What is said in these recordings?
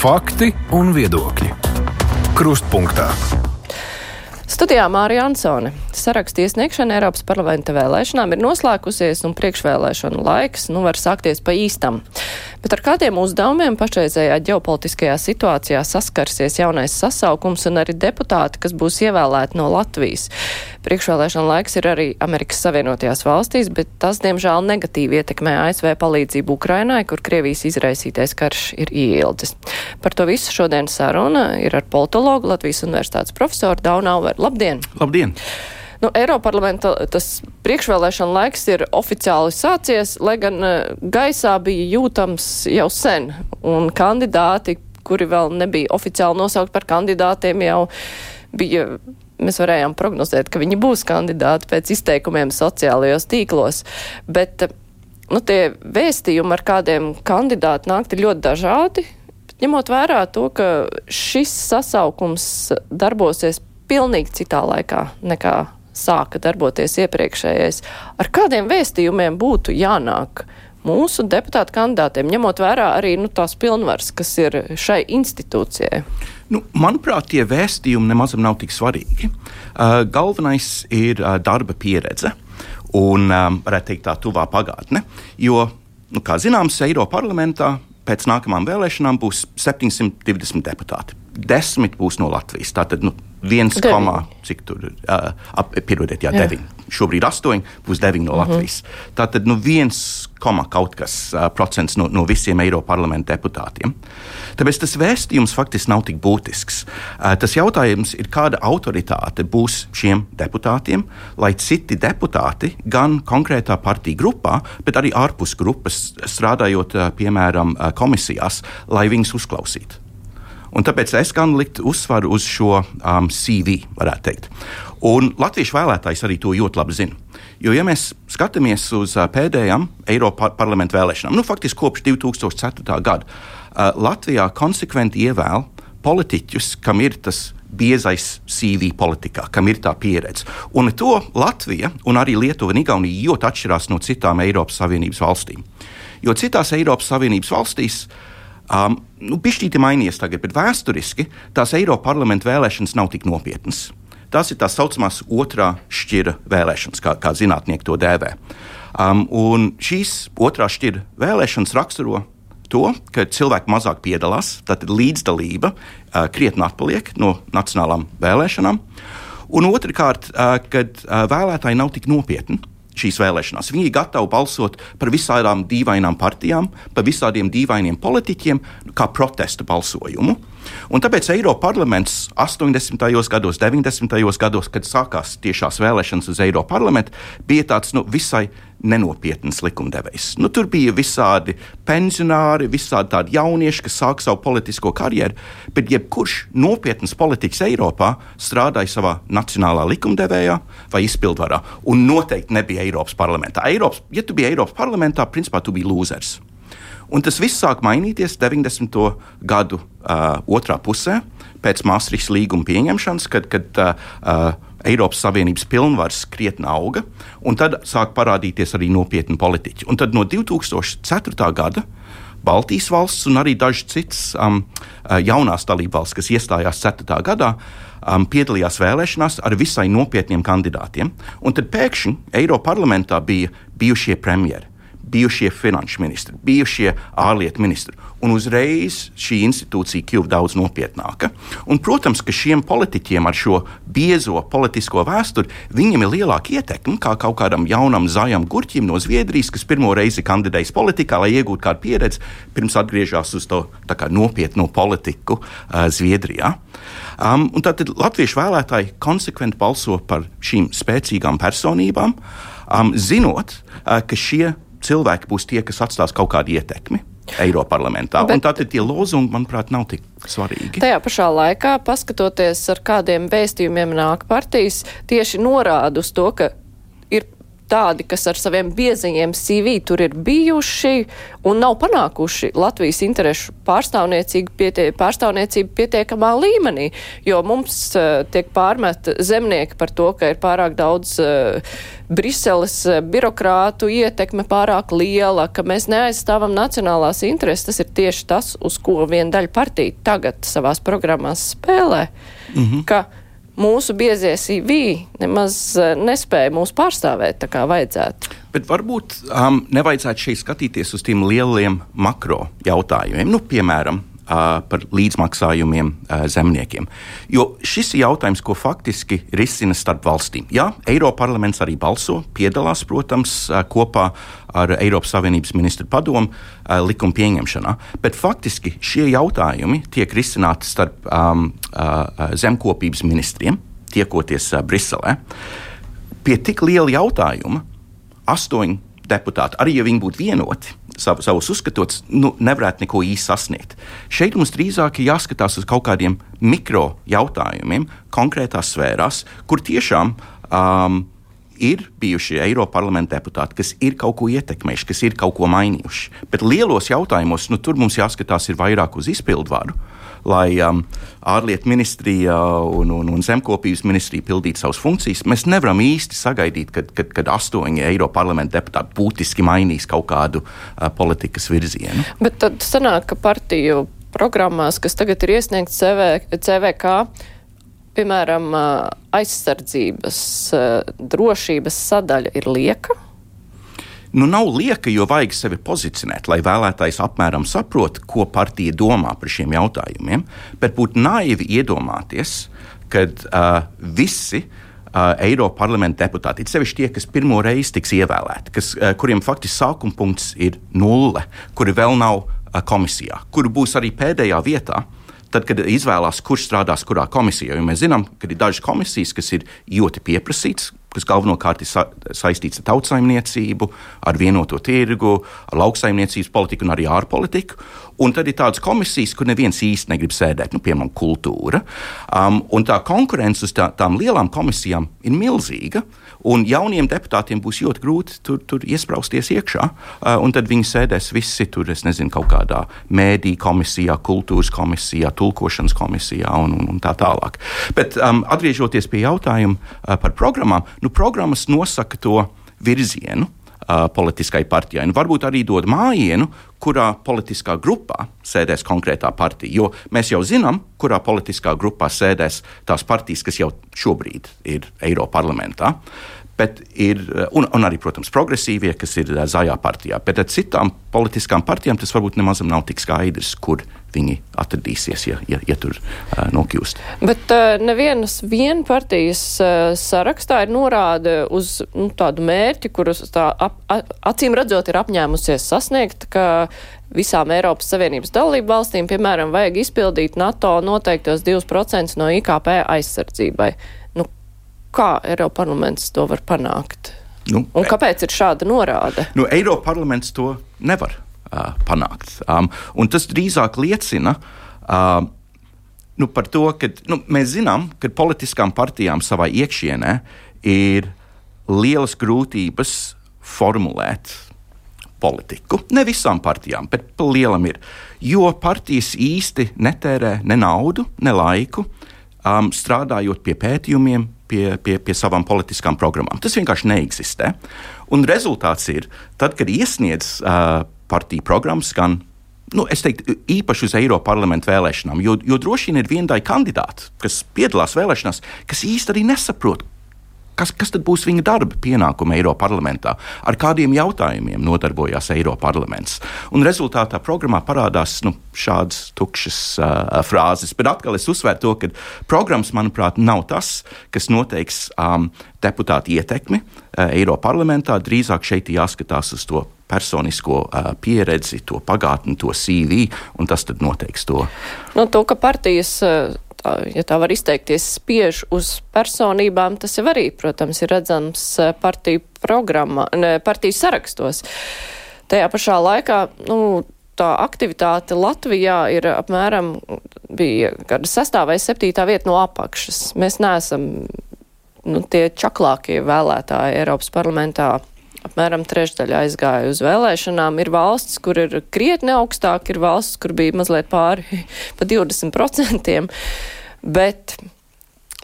Fakti un viedokļi. Krustpunktā. Studijā Mārija Ansone. Sarakstu iesniegšana Eiropas parlamenta vēlēšanām ir noslēgusies un priekšvēlēšanu laiks nu var sākties pa īstam. Bet ar kādiem uzdevumiem pašreizējā ģeopolitiskajā situācijā saskarsies jaunais sasaukums un arī deputāti, kas būs ievēlēti no Latvijas? Priekšvēlēšana laiks ir arī Amerikas Savienotajās valstīs, bet tas, diemžēl, negatīvi ietekmē ASV palīdzību Ukrainai, kur Krievijas izraisītais karš ir ieildzis. Par to visu šodien saruna ir ar politologu Latvijas Universitātes profesoru Daunauveru. Labdien! Labdien! Nu, Eiroparlamenta tas priekšvēlēšana laiks ir oficiāli sācies, lai gan gaisā bija jūtams jau sen, un kandidāti, kuri vēl nebija oficiāli nosaukt par kandidātiem, jau bija mēs varējām prognozēt, ka viņi būs kandidāti pēc izteikumiem sociālajos tīklos. Bet nu, tie vēstījumi, ar kādiem kandidāti nākt, ir ļoti dažādi. Ņemot vērā to, ka šis sasaukums darbosies pilnīgi citā laikā nekā sāka darboties iepriekšējais. Ar kādiem vēstījumiem būtu jānāk mūsu deputātu kandidātiem, ņemot vērā arī nu, tās pilnvaras, kas ir šai institūcijai? Nu, manuprāt, tie vēstījumi nemaz nav tik svarīgi. Uh, galvenais ir uh, darba pieredze un, um, varētu teikt, tā tuvā pagātne. Jo, nu, kā zināms, Eiropas parlamentā pēc nākamajām vēlēšanām būs 720 deputāti. Desmit būs no Latvijas. Tātad nu, 1, cik tur ir, uh, piedodiet, jā, jā. 9. Šobrīd 8, būs 9 no mhm. Latvijas. Mm -hmm. Tātad nu, 1, kaut kas uh, procents no, no visiem Eiropas parlamenta deputātiem. Tāpēc tas vēstījums faktiski nav tik būtisks. Uh, tas jautājums ir, kāda autoritāte būs šiem deputātiem, lai citi deputāti gan konkrētā partija grupā, bet arī ārpus grupas strādājot, uh, piemēram, uh, komisijās, lai viņus uzklausītu. Un tāpēc es gan liktu uzsvaru uz šo um, CV, varētu teikt. Un latviešu vēlētājs arī to ļoti labi zina. Jo, ja mēs skatāmies uz uh, pēdējām Eiropas parlamenta vēlēšanām, nu, faktiski kopš 2004. gada, uh, Latvijā konsekventi ievēl politiķus, kam ir tas biezais CV politikā, kam ir tā pieredze. Un to Latvija un arī Lietuva un Igaunija ļoti atšķirās no citām Eiropas Savienības valstīm. Jo citās Eiropas Savienības valstīs uh, Um, nu, Pišķīti mainījies tagad, bet vēsturiski tās Eiropas parlamenta vēlēšanas nav tik nopietnas. Tās ir tā saucamās otrā šķira vēlēšanas, kā, kā zinātnieki to dēvē. Um, šīs otrā šķira vēlēšanas raksturo to, ka cilvēki mazāk piedalās, tad līdzdalība uh, krietni atpaliek no nacionālām vēlēšanām. Un otrkārt, uh, kad uh, vēlētāji nav tik nopietni šīs vēlēšanās. Viņi ir gatavi balsot par visādām dīvainām partijām, par visādiem dīvainiem politiķiem, kā protesta balsojumu. Un tāpēc Eiropas parlaments 80. gados, 90. gados, kad sākās tiešās vēlēšanas uz Eiropas parlamentu, bija tāds nu, visai nenopietns likumdevējs. Nu, tur bija visādi pensionāri, visādi tādi jaunieši, kas sāk savu politisko karjeru, bet jebkurš nopietns politiķis Eiropā strādāja savā nacionālā likumdevējā vai izpildvarā, un noteikti nebija Eiropas parlamentā. Eiropas, ja tu biji Eiropas parlamentā, principā tu biji lūzers. Un tas viss sāk mainīties 90. gadu uh, otrā pusē, pēc Maastrichtas līguma pieņemšanas, kad, kad uh, Eiropas Savienības pilnvaras krietni auga, un tad sāk parādīties arī nopietni politiķi. Un tad no 2004. gada Baltijas valsts un arī dažas citas um, jaunās dalībvalstis, kas iestājās 4. gadā, um, piedalījās vēlēšanās ar visai nopietniem kandidātiem. Un tad pēkšņi Eiropas parlamentā bija bijušie premjeri bijušie finanšu ministri, bijušie ārlietu ministri. Un uzreiz šī institūcija kļuva daudz nopietnāka. Un, protams, ka šiem politiķiem ar šo biezo politisko vēsturi viņiem ir lielāka ietekme kā kaut kādam jaunam zājam gurķim no Zviedrijas, kas pirmo reizi kandidējas politikā, lai iegūtu kādu pieredzi, pirms atgriežas uz to nopietnu politiku uh, Zviedrijā. Um, tad latviešu vēlētāji konsekventi balso par šīm spēcīgām personībām, um, zinot, uh, ka šie cilvēki būs tie, kas atstās kaut kādu ietekmi. Eiropas parlamentā. Bet, Tātad tie lozungi, manuprāt, nav tik svarīgi. Tajā pašā laikā, paskatoties, ar kādiem vēstījumiem nāk partijas, tieši norāda uz to, ka tādi, kas ar saviem biezajiem CV tur ir bijuši un nav panākuši Latvijas interešu pārstāvniecību, pietie, pārstāvniecību pietiekamā līmenī, jo mums uh, tiek pārmet zemnieki par to, ka ir pārāk daudz uh, Briseles uh, birokrātu ietekme pārāk liela, ka mēs neaizstāvam nacionālās intereses. Tas ir tieši tas, uz ko viena daļa partija tagad savās programmās spēlē. Mm -hmm. Mūsu biezie CV nemaz eh, nespēja mūs pārstāvēt tā kā vajadzētu. Bet varbūt um, nevajadzētu šeit skatīties uz tiem lieliem makro jautājumiem. Nu, piemēram, par līdzmaksājumiem zemniekiem. Jo šis ir jautājums, ko faktiski risina starp valstīm. Jā, Eiroparlaments arī balso, piedalās, protams, kopā ar Eiropas Savienības ministru padomu likuma pieņemšanā, bet faktiski šie jautājumi tiek risināti starp um, uh, zemkopības ministriem, tiekoties uh, Briselē. Pie tik liela jautājuma astoņi deputāti, arī ja viņi būtu vienoti, sav, savus uzskatos, nu, nevarētu neko īsti sasniegt. Šeit mums drīzāk ir jāskatās uz kaut kādiem mikro jautājumiem, konkrētās sfērās, kur tiešām um, ir bijuši Eiropas parlamenta deputāti, kas ir kaut ko ietekmējuši, kas ir kaut ko mainījuši. Bet lielos jautājumos nu, tur mums jāskatās vairāk uz izpildvaru lai um, ārlietu ministrija un, un, un zemkopības ministrija pildītu savas funkcijas. Mēs nevaram īsti sagaidīt, kad, kad, kad astoņi Eiropas parlamenta deputāti būtiski mainīs kaut kādu uh, politikas virzienu. Bet tad sanāk, ka partiju programmās, kas tagad ir iesniegts CV, CVK, piemēram, uh, aizsardzības, uh, drošības sadaļa ir lieka? Nu, nav lieka, jo vajag sevi pozicionēt, lai vēlētājs apmēram saprot, ko partija domā par šiem jautājumiem. Bet būtu naivi iedomāties, ka uh, visi uh, Eiropas parlamenta deputāti, sevišķi tie, kas pirmo reizi tiks ievēlēti, kas, uh, kuriem faktiski sākuma punkts ir nulle, kuri vēl nav uh, komisijā, kuri būs arī pēdējā vietā. Tad, kad izvēlās, kurš strādās kurā komisijā, jo mēs zinām, ka ir dažas komisijas, kas ir ļoti pieprasītas, kas galvenokārt ir sa saistīts ar tautsājumniecību, ar vienoto tirgu, ar lauksaimniecības politiku un arī ārpolitiku. Un tad ir tādas komisijas, kur neviens īsti negrib sēdēt, nu, piemēram, kultūra. Um, un tā konkurence uz tā, tām lielām komisijām ir milzīga. Un jauniem deputātiem būs ļoti grūti tur, tur iesprāsties iekšā. Uh, un tad viņi sēdēs visi tur, es nezinu, kaut kādā mēdī komisijā, kultūras komisijā, tulkošanas komisijā un, un, un tā tālāk. Bet um, atgriežoties pie jautājuma uh, par programmām, nu, programmas nosaka to virzienu uh, politiskai partijai. Un varbūt arī dod mājienu, kurā politiskā grupā sēdēs konkrētā partija. Jo mēs jau zinām, kurā politiskā grupā sēdēs tās partijas, kas jau šobrīd ir Eiropas parlamentā. Bet ir, un, un arī, protams, progresīvie, kas ir zaļā partijā. Bet ar citām politiskām partijām tas varbūt nemaz nav tik skaidrs, kur viņi atradīsies, ja, ja, ja tur uh, nokļūst. Bet uh, nevienas vienpartijas uh, sarakstā ir norāde uz nu, tādu mērķi, kurus tā ap, acīm redzot ir apņēmusies sasniegt, ka visām Eiropas Savienības dalību valstīm, piemēram, vajag izpildīt NATO noteiktos 2% no IKP aizsardzībai. Nu, kā Eiropa parlaments to var panākt? Nu, Un kāpēc ir šāda norāde? Nu, Eiropa parlaments to nevar uh, panākt. Um, tas drīzāk liecina uh, nu, par to, ka nu, mēs zinām, ka politiskām partijām savā iekšienē ir lielas grūtības formulēt politiku. Ne visām partijām, bet lielam ir. Jo partijas īsti netērē ne naudu, ne laiku, um, strādājot pie pētījumiem, pie, pie, pie savām politiskām programmām. Tas vienkārši neeksistē. Un rezultāts ir, tad, kad iesniedz uh, partiju programmas, gan nu, teiktu, īpaši uz Eiropas parlamentu vēlēšanām, jo, jo droši vien ir viena daļa kandidātu, kas piedalās vēlēšanās, kas īsti arī nesaprot, kas, kas tad būs viņa darba pienākumi Eiropas parlamentā, ar kādiem jautājumiem nodarbojās Eiropas parlaments. Un rezultātā programmā parādās nu, šādas tukšas uh, frāzes. Bet atkal es uzsveru to, ka programmas, manuprāt, nav tas, kas noteiks um, deputātu ietekmi uh, Eiropas parlamentā. Drīzāk šeit jāskatās uz to personisko uh, pieredzi, to pagātni, to CV, un tas noteiks to. Nu, to, ka partijas uh, tā, ja tā var izteikties, spiež uz personībām, tas jau arī, protams, ir redzams eh, partiju programmā, ne, partiju sarakstos. Tajā pašā laikā, nu, tā aktivitāte Latvijā ir apmēram bija kāda sastāvā vai septītā vieta no apakšas. Mēs neesam nu, tie čaklākie vēlētāji Eiropas parlamentā apmēram trešdaļa aizgāja uz vēlēšanām. Ir valsts, kur ir krietni augstāk, ir valsts, kur bija mazliet pāri pa 20%, bet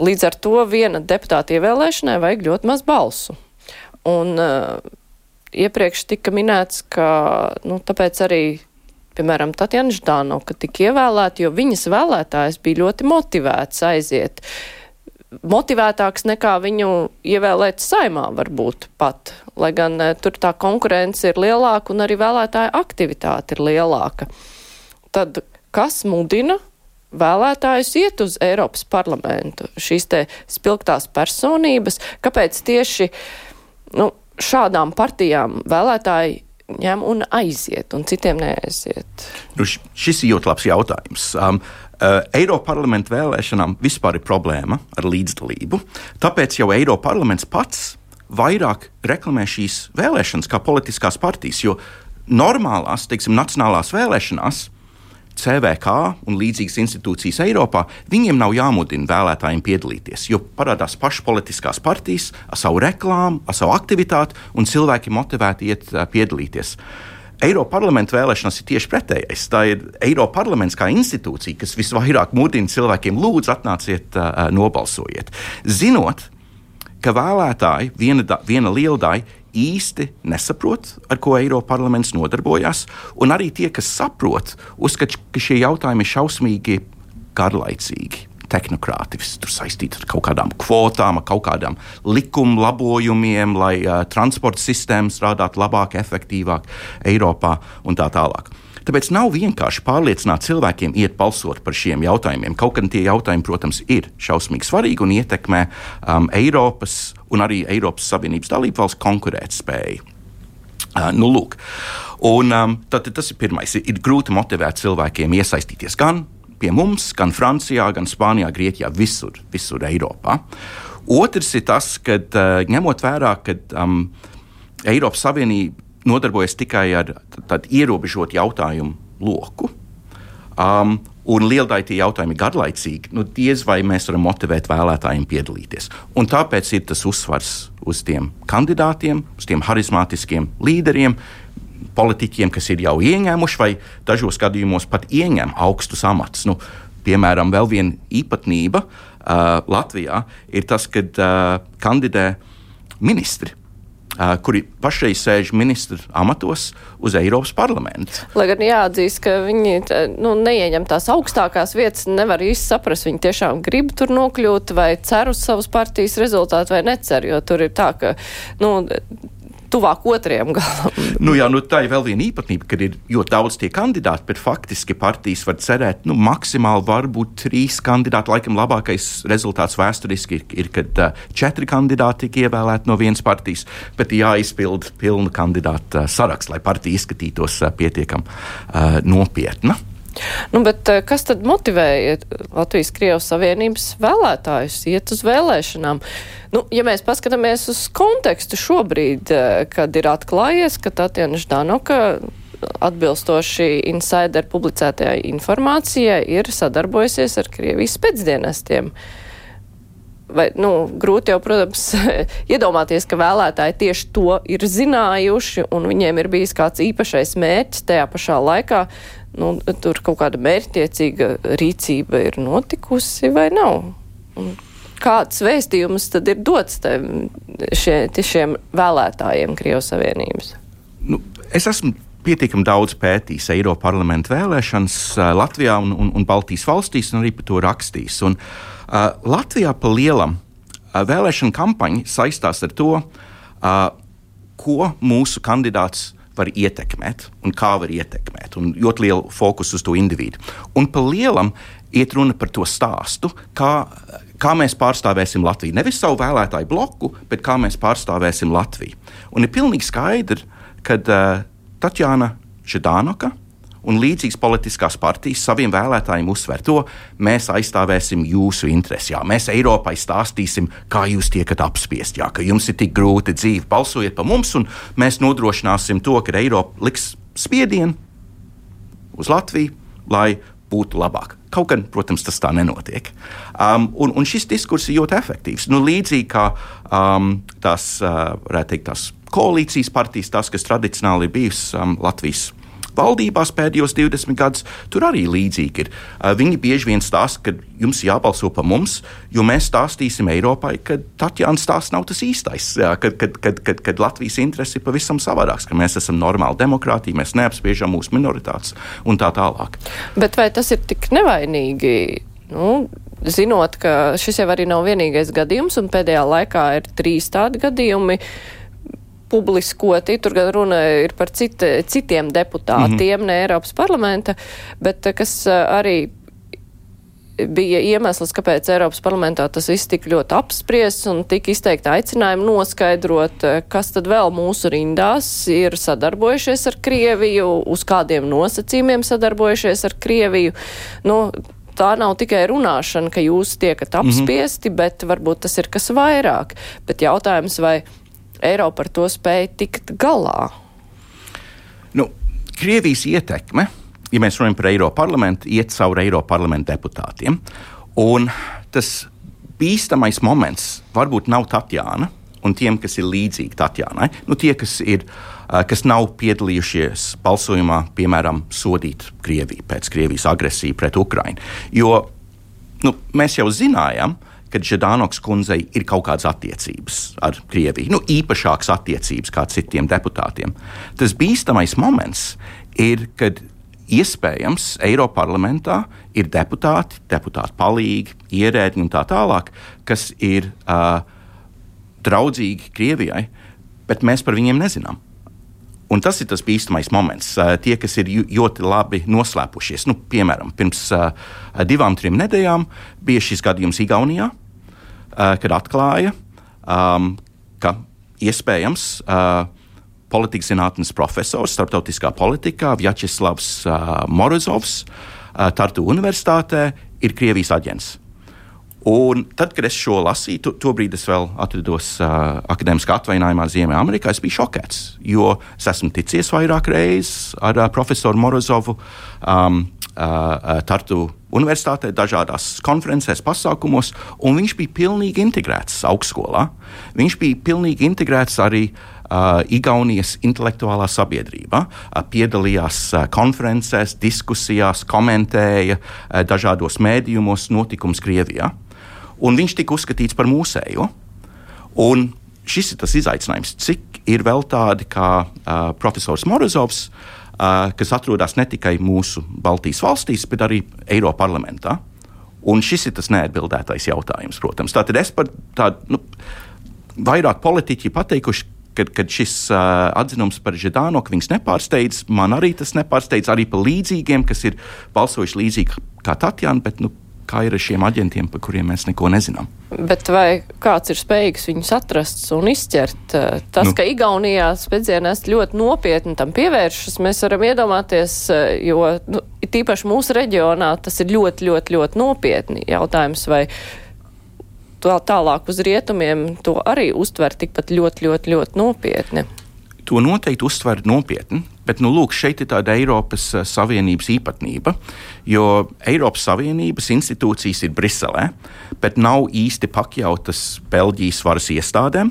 līdz ar to viena deputāta ievēlēšanai vajag ļoti maz balsu. Un uh, iepriekš tika minēts, ka nu, tāpēc arī piemēram, Tatjana Ždānoka tika ievēlēta, jo viņas vēlētājs bija ļoti motivēts aiziet. Motivētāks nekā viņu ievēlēt saimā varbūt pat, lai gan e, tur tā konkurence ir lielāka un arī vēlētāja aktivitāte ir lielāka. Tad kas mudina vēlētājus iet uz Eiropas parlamentu? Šīs te spilgtās personības, kāpēc tieši nu, šādām partijām vēlētāji ņem un aiziet, un citiem neaiziet? Nu, šis ir ļoti labs jautājums. Um, Uh, Eiropas parlamenta vēlēšanām vispār ir problēma ar līdzdalību. Tāpēc jau Eiropas parlaments pats vairāk reklamē šīs vēlēšanas kā politiskās partijas. Jo normālās, teiksim, nacionālās vēlēšanās CVK un līdzīgas institūcijas Eiropā, viņiem nav jāmudina vēlētājiem piedalīties, jo parādās pašas politiskās partijas ar savu reklāmu, ar savu aktivitāti, un cilvēki motivēti iet piedalīties. Eiropas parlamenta vēlēšanas ir tieši pretējais. Tā ir Eiropas parlaments kā institūcija, kas visvairāk mudina cilvēkiem, lūdzu, atnāciet, nobalsojiet. Zinot, ka vēlētāji, viena, da, viena liela daļa, īsti nesaprot, ar ko Eiropas parlaments nodarbojas, un arī tie, kas saprot, uzskata, ka šie jautājumi ir šausmīgi garlaicīgi. Tehnokrātiski tur saistīti ar kaut kādām kvotām, kaut kādām likuma labojumiem, lai uh, transporta sistēma strādātu labāk, efektīvāk Eiropā un tā tālāk. Tāpēc nav vienkārši pārliecināt cilvēkiem iet balsot par šiem jautājumiem. Kaut gan tie jautājumi, protams, ir šausmīgi svarīgi un ietekmē um, Eiropas un arī Eiropas Savienības dalību valsts konkurētspēju. Uh, nu, lūk, un, um, tad, tas ir pirmais. Ir, ir grūti motivēt cilvēkiem iesaistīties gan pie mums, gan Francijā, gan Spānijā, Grieķijā, visur, visur Eiropā. Otrs ir tas, ka uh, ņemot vērā, ka um, Eiropas Savienība nodarbojas tikai ar tādu ierobežotu jautājumu loku. Um, un liela daļa tie jautājumi ir garlaicīgi. Nu, diez vai mēs varam motivēt vēlētājiem piedalīties. Un tāpēc ir tas uzsvars uz tiem kandidātiem, uz tiem harizmātiskiem līderiem, politiķiem, kas ir jau ieņēmuši, vai dažos gadījumos pat ieņem augstus amatus. Nu, piemēram, vēl viena īpatnība uh, Latvijā ir tas, ka uh, kandidē ministri kuri pašreiz sēž ministru amatos uz Eiropas parlamentu. Lai gan jāatzīst, ka viņi nu, neieņem tās augstākās vietas, nevar īsti saprast, viņi tiešām grib tur nokļūt vai cer uz savas partijas rezultātu vai necer, jo tur ir tā, ka nu, tuvāk otriem galam. Nu, jā, nu, tā ir vēl viena īpatnība, kad ir ļoti daudz tie kandidāti, bet faktiski partijas var cerēt, nu, maksimāli varbūt trīs kandidāti. Laikam labākais rezultāts vēsturiski ir, ir kad uh, četri kandidāti tika ievēlēti no vienas partijas, bet jāizpild pilna kandidāta saraksts, lai partija izskatītos uh, pietiekami uh, nopietna. Nu, bet kas tad motivēja Latvijas-Krievijas Savienības vēlētājus iet uz vēlēšanām? Nu, ja mēs paskatāmies uz kontekstu šobrīd, kad ir atklājies, ka Tatjana Ždanoka atbilstoši insider publicētajai informācijai ir sadarbojusies ar Krievijas pēcdienestiem. Vai, nu, grūti jau, protams, iedomāties, ka vēlētāji tieši to ir zinājuši un viņiem ir bijis kāds īpašais mērķis tajā pašā laikā nu, tur kaut kāda mērķtiecīga rīcība ir notikusi vai nav? Un kāds vēstījums tad ir dots šie, šiem vēlētājiem Krievijas Savienības? Nu, es esmu pietiekami daudz pētījis Eiropas parlamenta vēlēšanas uh, Latvijā un, un, un Baltijas valstīs, un arī par to rakstījis. Un, uh, Latvijā pa lielam uh, vēlēšana kampaņa saistās ar to, uh, ko mūsu kandidāts var ietekmēt un kā var ietekmēt. Un ļoti lielu fokusu uz to individu. Un pa lielam iet runa par to stāstu, kā, kā mēs pārstāvēsim Latviju. Nevis savu vēlētāju bloku, bet kā mēs pārstāvēsim Latviju. Un ir pilnīgi skaidrs, ka uh, Tatjana Židānoka un līdzīgas politiskās partijas saviem vēlētājiem uzsver to, mēs aizstāvēsim jūsu intereses. Jā, mēs Eiropai stāstīsim, kā jūs tiekat apspiesti, jā, ka jums ir tik grūti dzīve, balsojiet par mums, un mēs nodrošināsim to, ka Eiropa liks spiedienu uz Latviju, lai būtu labāk. Kaut gan, protams, tas tā nenotiek. Um, un, un šis diskurss ir ļoti efektīvs. Nu, līdzīgi kā um, tās, uh, teikt, tās koalīcijas partijas, tās, kas tradicionāli ir bijusi um, Latvijas valdībās pēdējos 20 gadus, tur arī līdzīgi ir. Viņi bieži vien stāsta, ka jums jābalso par mums, jo mēs stāstīsim Eiropai, ka Tatjana stāsts nav tas īstais, kad, kad, kad, kad, kad Latvijas interesi ir pavisam savādāks, ka mēs esam normāla demokrātija, mēs neapspiežam mūsu minoritātes un tā tālāk. Bet vai tas ir tik nevainīgi? Nu, zinot, ka šis jau arī nav vienīgais gadījums, un pēdējā laikā ir trīs tādi gadījumi, uh, publiskoti. Tur gan runa ir par cit, citiem deputātiem, mm -hmm. ne Eiropas parlamenta, bet eh, kas eh, arī bija iemesls, kāpēc Eiropas parlamentā tas viss tik ļoti apspriests un tika izteikti aicinājumi noskaidrot, eh, kas tad vēl mūsu rindās ir sadarbojušies ar Krieviju, uz kādiem nosacījumiem sadarbojušies ar Krieviju. Nu, tā nav tikai runāšana, ka jūs tiekat mhm. apspiesti, mm -hmm. bet varbūt tas ir kas vairāk. Bet jautājums, vai Eiropa ar to spēja tikt galā? Nu, Krievijas ietekme, ja mēs runājam par Eiropas parlamentu, iet cauri Eiropas parlamentu deputātiem. Un tas bīstamais moments varbūt nav Tatjana un tiem, kas ir līdzīgi Tatjanai. Nu, tie, kas, ir, kas nav piedalījušies balsojumā, piemēram, sodīt Krieviju pēc Krievijas agresijas pret Ukrajinu. Jo nu, mēs jau zinājām, ka Žadānoks kundzei ir kaut kādas attiecības ar Krieviju, nu, īpašākas attiecības kā citiem deputātiem. Tas bīstamais moments ir, kad iespējams Eiropas parlamentā ir deputāti, deputāti palīgi, ierēdņi un tā tālāk, kas ir uh, draudzīgi Krievijai, bet mēs par viņiem nezinām. Un tas ir tas bīstamais moments. Uh, tie, kas ir ļoti labi noslēpušies, nu, piemēram, pirms uh, divām, trim nedēļām bija šis gadījums Igaunijā, uh, kad atklāja, um, ka iespējams politikas zinātnes profesors starptautiskā politikā Vjačeslavs Morozovs Tartu Universitātē ir Krievijas aģents. Un tad, kad es šo lasīju, to, tobrīd es vēl atrados uh, akadēmiskā atvainājumā Ziemeļamerikā. Es biju šokēts, jo es esmu ticies vairāk reizes ar uh, profesoru Morozovu um, uh, Tartu universitātē, dažādās konferencēs, pasākumos, un viņš bija pilnīgi integrēts augstskolā. Viņš bija pilnīgi integrēts arī uh, Igaunijas intelektuālā sabiedrībā, uh, piedalījās uh, konferencēs, diskusijās, komentēja uh, dažādos mēdījumos notikums Krievijā un viņš tika uzskatīts par mūsējo. Un šis ir tas izaicinājums, cik ir vēl tādi kā uh, profesors Morozovs, uh, kas atrodas ne tikai mūsu Baltijas valstīs, bet arī Eiropas parlamentā. Un šis ir tas neatbildētais jautājums, protams. Tātad es par tādu, nu, vairāk politiķi pateikuši, kad, kad šis uh, atzinums par Židānoku viņus nepārsteidz. Man arī tas nepārsteidz, arī par līdzīgiem, kas ir balsojuši līdzīgi kā Tatjana, bet nu, kā ir ar šiem aģentiem, par kuriem mēs neko nezinām. Bet vai kāds ir spējīgs viņus atrast un izķert? Tas, nu. ka Igaunijā spēdzienās ļoti nopietni tam pievēršas, mēs varam iedomāties, jo nu, tīpaši mūsu reģionā tas ir ļoti, ļoti, ļoti nopietni jautājums, tālāk uz rietumiem to arī uztver tikpat ļoti, ļoti, ļoti nopietni. To noteikti uztver nopietni, bet nu, lūk, šeit ir tāda Eiropas uh, Savienības īpatnība, jo Eiropas Savienības institūcijas ir Briselē, bet nav īsti pakļautas Beļģijas varas iestādēm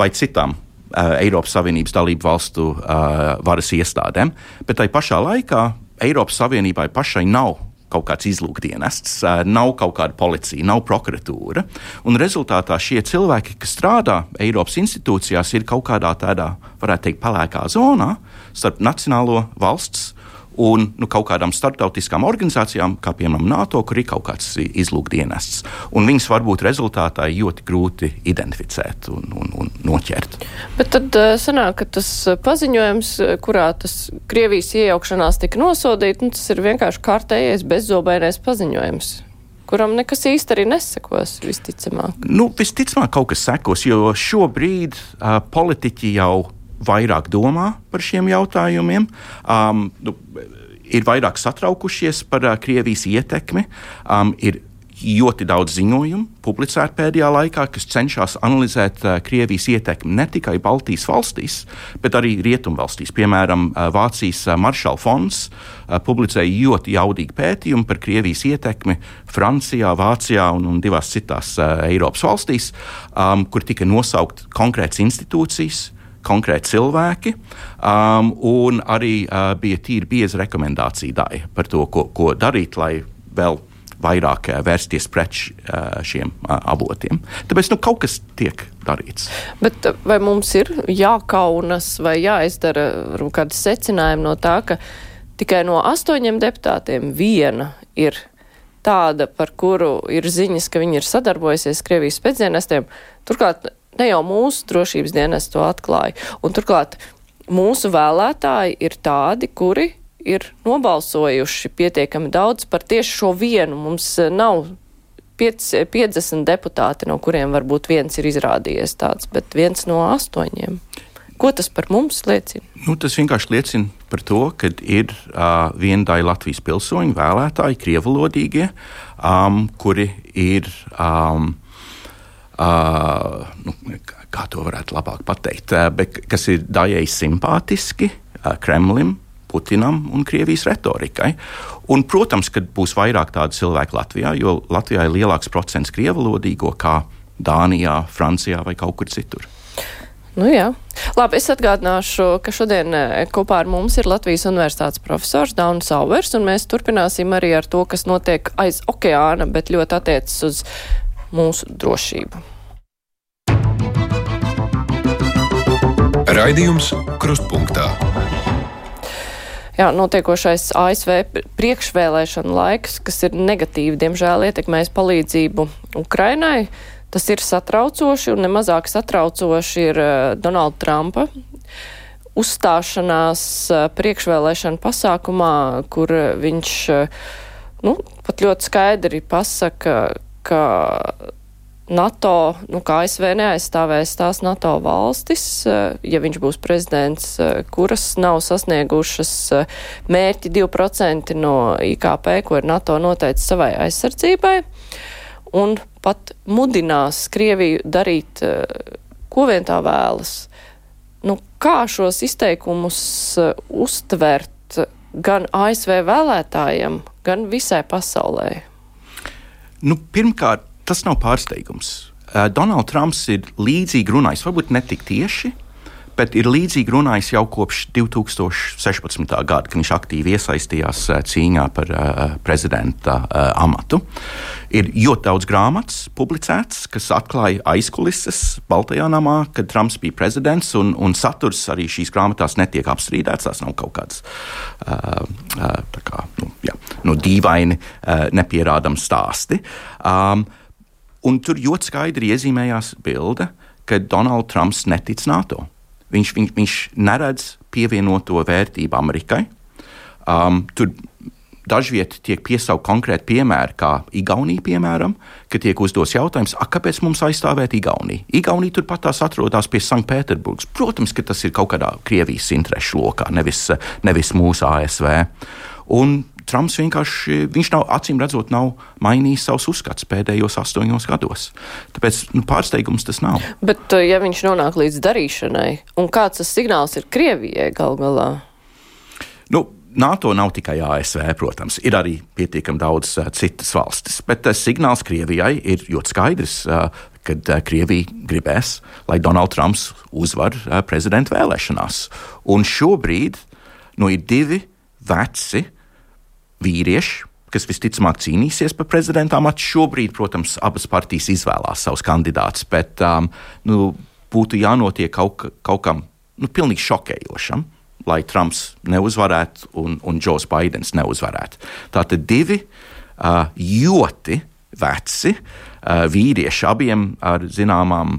vai citām uh, Eiropas Savienības dalību valstu uh, varas iestādēm. Bet tai pašā laikā Eiropas Savienībai pašai nav kaut kāds izlūkdienests, nav kaut kāda policija, nav prokuratūra. Un rezultātā šie cilvēki, kas strādā Eiropas institūcijās, ir kaut kādā tādā, varētu teikt, pelēkā zonā starp nacionālo valsts un nu, kaut kādām starptautiskām organizācijām, kā piemēram NATO, kur ir kaut kāds izlūkdienests. Un viņas varbūt rezultātā ļoti grūti identificēt un, un, un noķert. Bet tad uh, sanāk, ka tas paziņojums, kurā tas Krievijas iejaukšanās tika nosodīts, nu, tas ir vienkārši kārtējais bezzobainais paziņojums kuram nekas īsti arī nesekos, visticamāk. Nu, visticamāk, kaut kas sekos, jo šobrīd uh, politiķi jau vairāk domā par šiem jautājumiem. Um, nu, ir vairāk satraukušies par uh, Krievijas ietekmi, um, ir ļoti daudz ziņojumu publicēti pēdējā laikā, kas cenšas analizēt uh, Krievijas ietekmi ne tikai Baltijas valstīs, bet arī Rietumvalstīs. Piemēram, uh, Vācijas uh, Maršala fonds uh, publicēja ļoti jaudīgu pētījumu par Krievijas ietekmi Francijā, Vācijā un, un divās citās uh, Eiropas valstīs, um, kur tika nosaukt konkrētas institūcijas, konkrēti cilvēki, um, un arī uh, bija tīri bieza rekomendācija daļa par to, ko, ko darīt, lai vēl vairāk uh, vērsties pret uh, šiem uh, avotiem. Tāpēc nu, kaut kas tiek darīts. Bet vai mums ir jākaunas vai jāizdara kādi secinājumi no tā, ka tikai no astoņiem deputātiem viena ir tāda, par kuru ir ziņas, ka viņi ir sadarbojusies Krievijas spēcdienestiem. Turklāt ne jau mūsu drošības dienas to atklāja. Un turklāt mūsu vēlētāji ir tādi, kuri ir nobalsojuši pietiekami daudz par tieši šo vienu. Mums eh, nav 50 deputāti, no kuriem varbūt viens ir izrādījies tāds, bet viens no astoņiem. Ko tas par mums liecina? Nu, tas vienkārši liecina par to, ka ir uh, viena daļa Latvijas pilsoņu vēlētāji, krievalodīgie, um, kuri ir um, Uh, nu, kā to varētu labāk pateikt, uh, bet kas ir daļai simpātiski uh, Kremlim, Putinam un Krievijas retorikai. Un, protams, ka būs vairāk tādu cilvēku Latvijā, jo Latvijā ir lielāks procents krievalodīgo kā Dānijā, Francijā vai kaut kur citur. Nu, jā. Labi, es atgādināšu, ka šodien kopā ar mums ir Latvijas Universitātes profesors Daunis Sauvers, un mēs turpināsim arī ar to, kas notiek aiz okeāna, bet ļoti attiecas uz mūsu drošību. Raidījums Krustpunktā. Jā, notiekošais ASV priekšvēlēšana laiks, kas ir negatīvi, diemžēl ietekmējis palīdzību Ukrainai. Tas ir satraucoši, un nemazāk satraucoši ir uh, Donalda Trumpa uzstāšanās uh, priekšvēlēšana pasākumā, kur viņš uh, nu, pat ļoti skaidri pasaka, ka NATO, nu, kā ASV neaizstāvēs tās NATO valstis, eh, ja viņš būs prezidents, eh, kuras nav sasniegušas eh, mērķi 2% no IKP, ko ir NATO noteicis savai aizsardzībai, un pat mudinās Krieviju darīt, ko vien tā vēlas. Nu, kā šos izteikumus uztvert gan ASV vēlētājiem, gan visai pasaulē? Nu, pirmkārt, tas nav pārsteigums. Uh, Donalds Trumps ir līdzīgi runājis, varbūt ne tik tieši, bet ir līdzīgi runājis jau kopš 2016. gada, kad viņš aktīvi iesaistījās uh, cīņā par uh, prezidenta uh, amatu. Ir ļoti daudz grāmatas publicētas, kas atklāja aizkulises Baltajā namā, kad Trumps bija prezidents, un, un saturs arī šīs grāmatās netiek apstrīdēts. Tās nav kaut kādas uh, uh, kā, nu, jā, nu, dīvaini, uh, nepierādami stāsti. Um, Un tur ļoti skaidri iezīmējās bilde, ka Donalds Trumps netic NATO. Viņš, viņš, viņš neredz pievienoto vērtību Amerikai. Um, tur dažviet tiek piesaukt konkrēti piemēri, kā Igaunija, piemēram, kad tiek uzdots jautājums, kāpēc mums aizstāvēt Igauniju? Igaunija turpat tās atrodas pie Sanktpēterburgas. Protams, ka tas ir kaut kādā Krievijas interešu lokā, nevis, nevis mūsu ASV. Un Trumps vienkārši, viņš nav, acīm redzot, nav mainījis savus uzskatus pēdējos astoņos gados. Tāpēc nu, pārsteigums tas nav. Bet, uh, ja viņš nonāk līdz darīšanai, un kāds tas signāls ir Krievijai gal galā? Nu, NATO nav tikai ASV, protams, ir arī pietiekami daudz uh, citas valstis, bet uh, signāls Krievijai ir ļoti skaidrs, uh, kad uh, Krievija gribēs, lai Donalds Trumps uzvar uh, prezidenta vēlēšanās. Un šobrīd nu, ir divi veci vīrieši, kas visticamāk cīnīsies par prezidenta amatu. Šobrīd, protams, abas partijas izvēlās savus kandidātus, bet um, nu, būtu jānotiek kaut, kaut kam nu, pilnīgi šokējošam, lai Trumps neuzvarētu un, un Džos Baidens neuzvarētu. Tātad divi uh, ļoti veci uh, vīrieši, abiem ar zināmām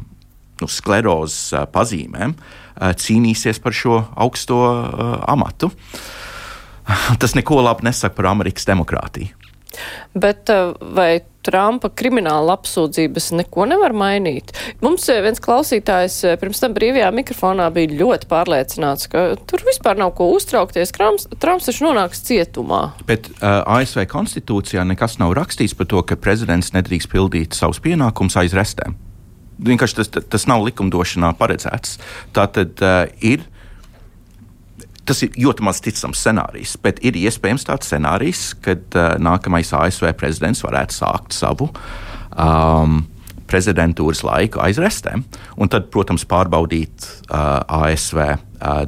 nu, sklerozes uh, pazīmēm, uh, cīnīsies par šo augsto uh, amatu. Uh, tas neko labi nesaka par Amerikas demokrātiju. Bet vai Trumpa krimināla apsūdzības neko nevar mainīt. Mums eh, viens klausītājs eh, pirms tam brīvajā mikrofonā bija ļoti pārliecināts, ka tur vispār nav ko uztraukties. Krams, Trumps taču nonāks cietumā. Bet uh, ASV konstitūcijā nekas nav rakstīts par to, ka prezidents nedrīkst pildīt savus pienākumus aiz restēm. Vienkārši tas, tas nav likumdošanā paredzēts. Tā tad uh, ir Tas ir ļoti maz ticams scenārijs, bet ir iespējams tāds scenārijs, kad uh, nākamais ASV prezidents varētu sākt savu um, prezidentūras laiku aiz restēm, un tad, protams, pārbaudīt uh, ASV uh,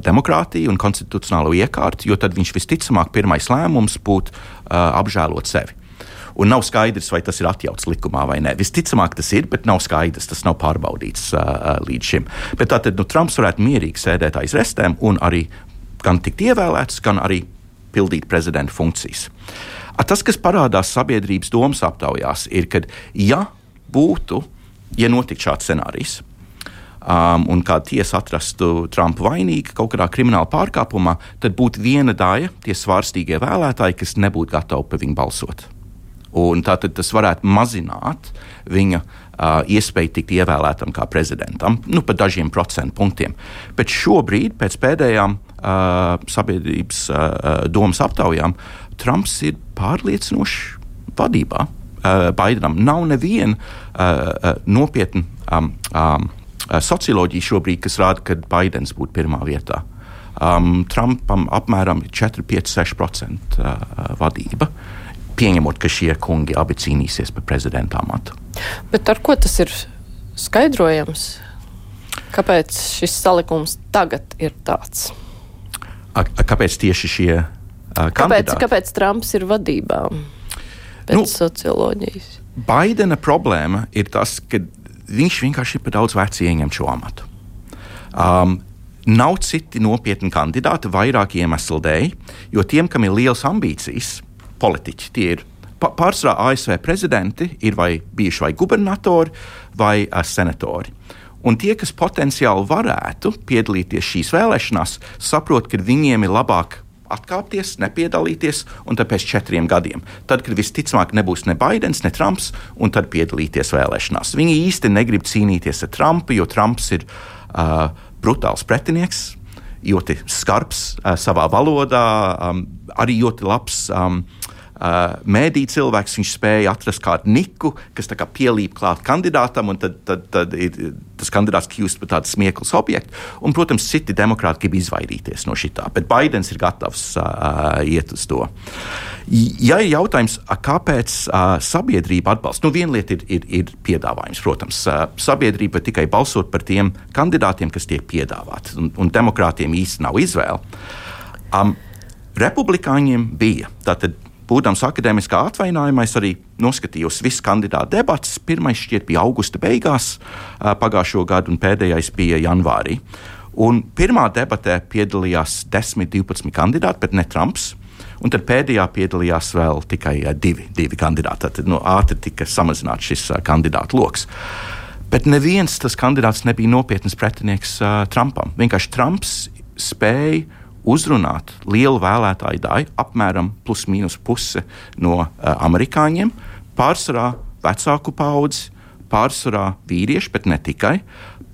demokrātiju un konstitucionālo iekārtu, jo tad viņš visticamāk pirmais lēmums būtu uh, apžēlot sevi. Un nav skaidrs, vai tas ir atļauts likumā vai nē. Visticamāk, tas ir, bet nav skaidrs, tas nav pārbaudīts uh, līdz šim. Bet tātad nu, Trumps varētu mierīgi sēdēt aiz restēm un arī gan tikt ievēlēts, gan arī pildīt prezidenta funkcijas. Tas, kas parādās sabiedrības domas aptaujās, ir, ka, ja būtu, ja notiktu šāds scenārijs, um, un kāda tiesa atrastu Trumpu vainīgu kaut kādā krimināla pārkāpumā, tad būtu viena daļa, tie svārstīgie vēlētāji, kas nebūtu gatavi par viņu balsot. Un tātad tas varētu mazināt viņa uh, iespēju tikt ievēlētam kā prezidentam, nu, par dažiem procentu punktiem. Bet šobrīd, pēc pēdējām sabiedrības domas aptaujām, Trumps ir pārliecinošs vadībā. Baidenam nav neviena nopietna um, um, socioloģija šobrīd, kas rāda, ka Baidens būtu pirmā vietā. Um, Trumpam apmēram 4, 5, 6% uh, vadība. Pieņemot, ka šie kungi abi cīnīsies par prezidenta amatu. Bet ar ko tas ir skaidrojams? Kāpēc šis salikums tagad ir tāds? A, a, kāpēc tieši šie uh, kāpēc, kāpēc Trumps ir vadībā? Pēc nu, socioloģijas. Baidena problēma ir tas, ka viņš vienkārši ir par daudz vecs ieņemt šo amatu. Um, nav citi nopietni kandidāti vairāk iemeslu dēļ, jo tiem, kam ir lielas ambīcijas, politiķi tie ir pārsvarā ASV prezidenti ir vai bijuši vai gubernatori vai uh, senatori. Un tie, kas potenciāli varētu piedalīties šīs vēlēšanās, saprot, ka viņiem ir labāk atkāpties, nepiedalīties, un tad pēc četriem gadiem, tad, kad visticamāk nebūs ne Baidens, ne Trumps, un tad piedalīties vēlēšanās. Viņi īsti negrib cīnīties ar Trumpu, jo Trumps ir uh, brutāls pretinieks, ļoti skarbs uh, savā valodā, um, arī ļoti labs. Um, uh, mēdī cilvēks, viņš spēja atrast kādu niku, kas kā pielīp klāt kandidātam, un tad, tad, tad ir, tas kandidāts kļūst par tādu smieklus objektu. Un, protams, citi demokrāti grib izvairīties no šī tā, bet Baidens ir gatavs uh, iet uz to. Ja ir jautājums, kāpēc uh, sabiedrība atbalsta, nu, viena lieta ir, ir, ir piedāvājums. Protams, uh, sabiedrība tikai balsot par tiem kandidātiem, kas tiek piedāvāti, un, un demokrātiem īsti nav izvēle. Um, Republikāņiem bija. Tātad Būdams akadēmiskā atvainājumā, es arī noskatījos visu kandidātu debatas. Pirmais šķiet bija augusta beigās pagājušo gadu, un pēdējais bija janvārī. Un pirmā debatē piedalījās 10, 12 kandidāti, bet ne Trumps. Un tad pēdējā piedalījās vēl tikai divi, divi kandidāti. Tad no, ātri tika samazināts šis kandidātu lokus. Bet neviens tas kandidāts nebija nopietns pretinieks uh, Trumpam. Vienkārši Trumps spēja uzrunāt lielu vēlētāju daļu, apmēram plus mīnus puse no uh, amerikāņiem, pārsvarā vecāku paudzi, pārsvarā vīrieši, bet ne tikai.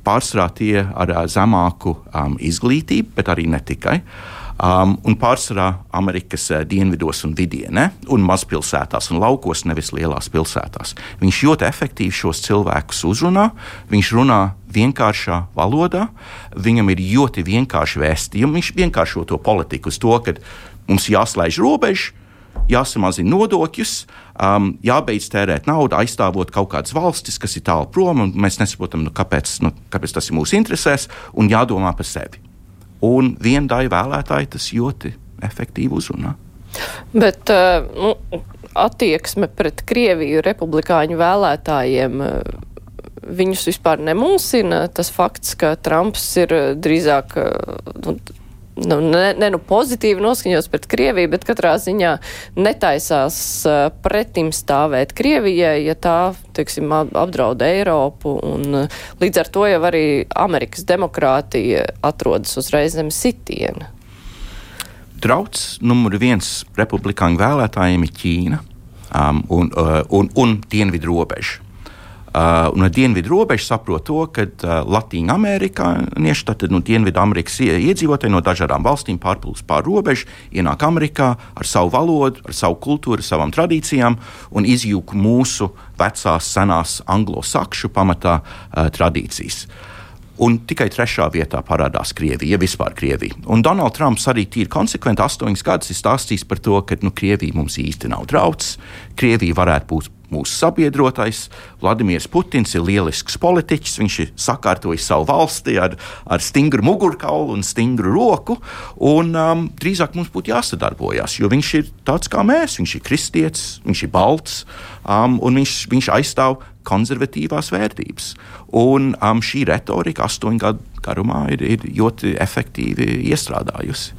Pārsvarā tie ar uh, zemāku um, izglītību, bet arī ne tikai. Uh, um, un pārsvarā Amerikas uh, dienvidos un vidienē, un mazpilsētās un laukos, nevis lielās pilsētās. Viņš ļoti efektīvi šos cilvēkus uzrunā, viņš runā vienkāršā valodā, viņam ir ļoti vienkārši vēstījumi, viņš vienkāršo to politiku uz to, ka mums jāslēdz robežas jāsamazina nodokļus, um, jābeidz tērēt naudu, aizstāvot kaut kādas valstis, kas ir tālu prom, un mēs nesaprotam, nu, kāpēc, nu, kāpēc tas ir mūsu interesēs, un jādomā par sevi un viena daļa vēlētāji tas ļoti efektīvi uzrunā. Bet uh, nu, attieksme pret Krieviju republikāņu vēlētājiem. Uh, viņus vispār nemulsina tas fakts, ka Trumps ir drīzāk nu, nu, ne, ne nu pozitīvi noskaņots pret Krieviju, bet katrā ziņā netaisās uh, pretim stāvēt Krievijai, ja tā, teiksim, apdraud Eiropu, un uh, līdz ar to jau arī Amerikas demokrātija atrodas uzreiz zem sitiena. Drauds numur viens republikāņu vēlētājiem ir Ķīna. um, un, uh, un, un dienvidu robežu. Uh, ar dienvidu robežu saprot to, ka uh, Latvijas amerikāņieši, tad no nu, Dienvidu Amerikas iedzīvotāji no dažādām valstīm pārplūst pāri robežu, ienāk Amerikā ar savu valodu, ar savu kultūru, savām tradīcijām un izjūg mūsu vecās, senās anglo-sakšu pamatā uh, tradīcijas. Un tikai trešā vietā parādās Krievija, ja vispār Krievija. Un Donalds Trumps arī tīri konsekventi astoņus gadus ir stāstījis par to, ka nu, Krievija mums īsti nav drauds. Krievija varētu būt mūsu sabiedrotais. Vladimirs Putins ir lielisks politiķis. Viņš ir sakārtojis savu valsti ar, ar stingru mugurkaulu un stingru roku. Un, um, drīzāk mums būtu jāsadarbojas, jo viņš ir tāds kā mēs. Viņš ir kristietis, viņš ir balts um, un viņš, viņš aizstāv konservatīvās vērtības. Un um, šī retorika astoņu gadu garumā ir, ir ļoti efektīvi iestrādājusi.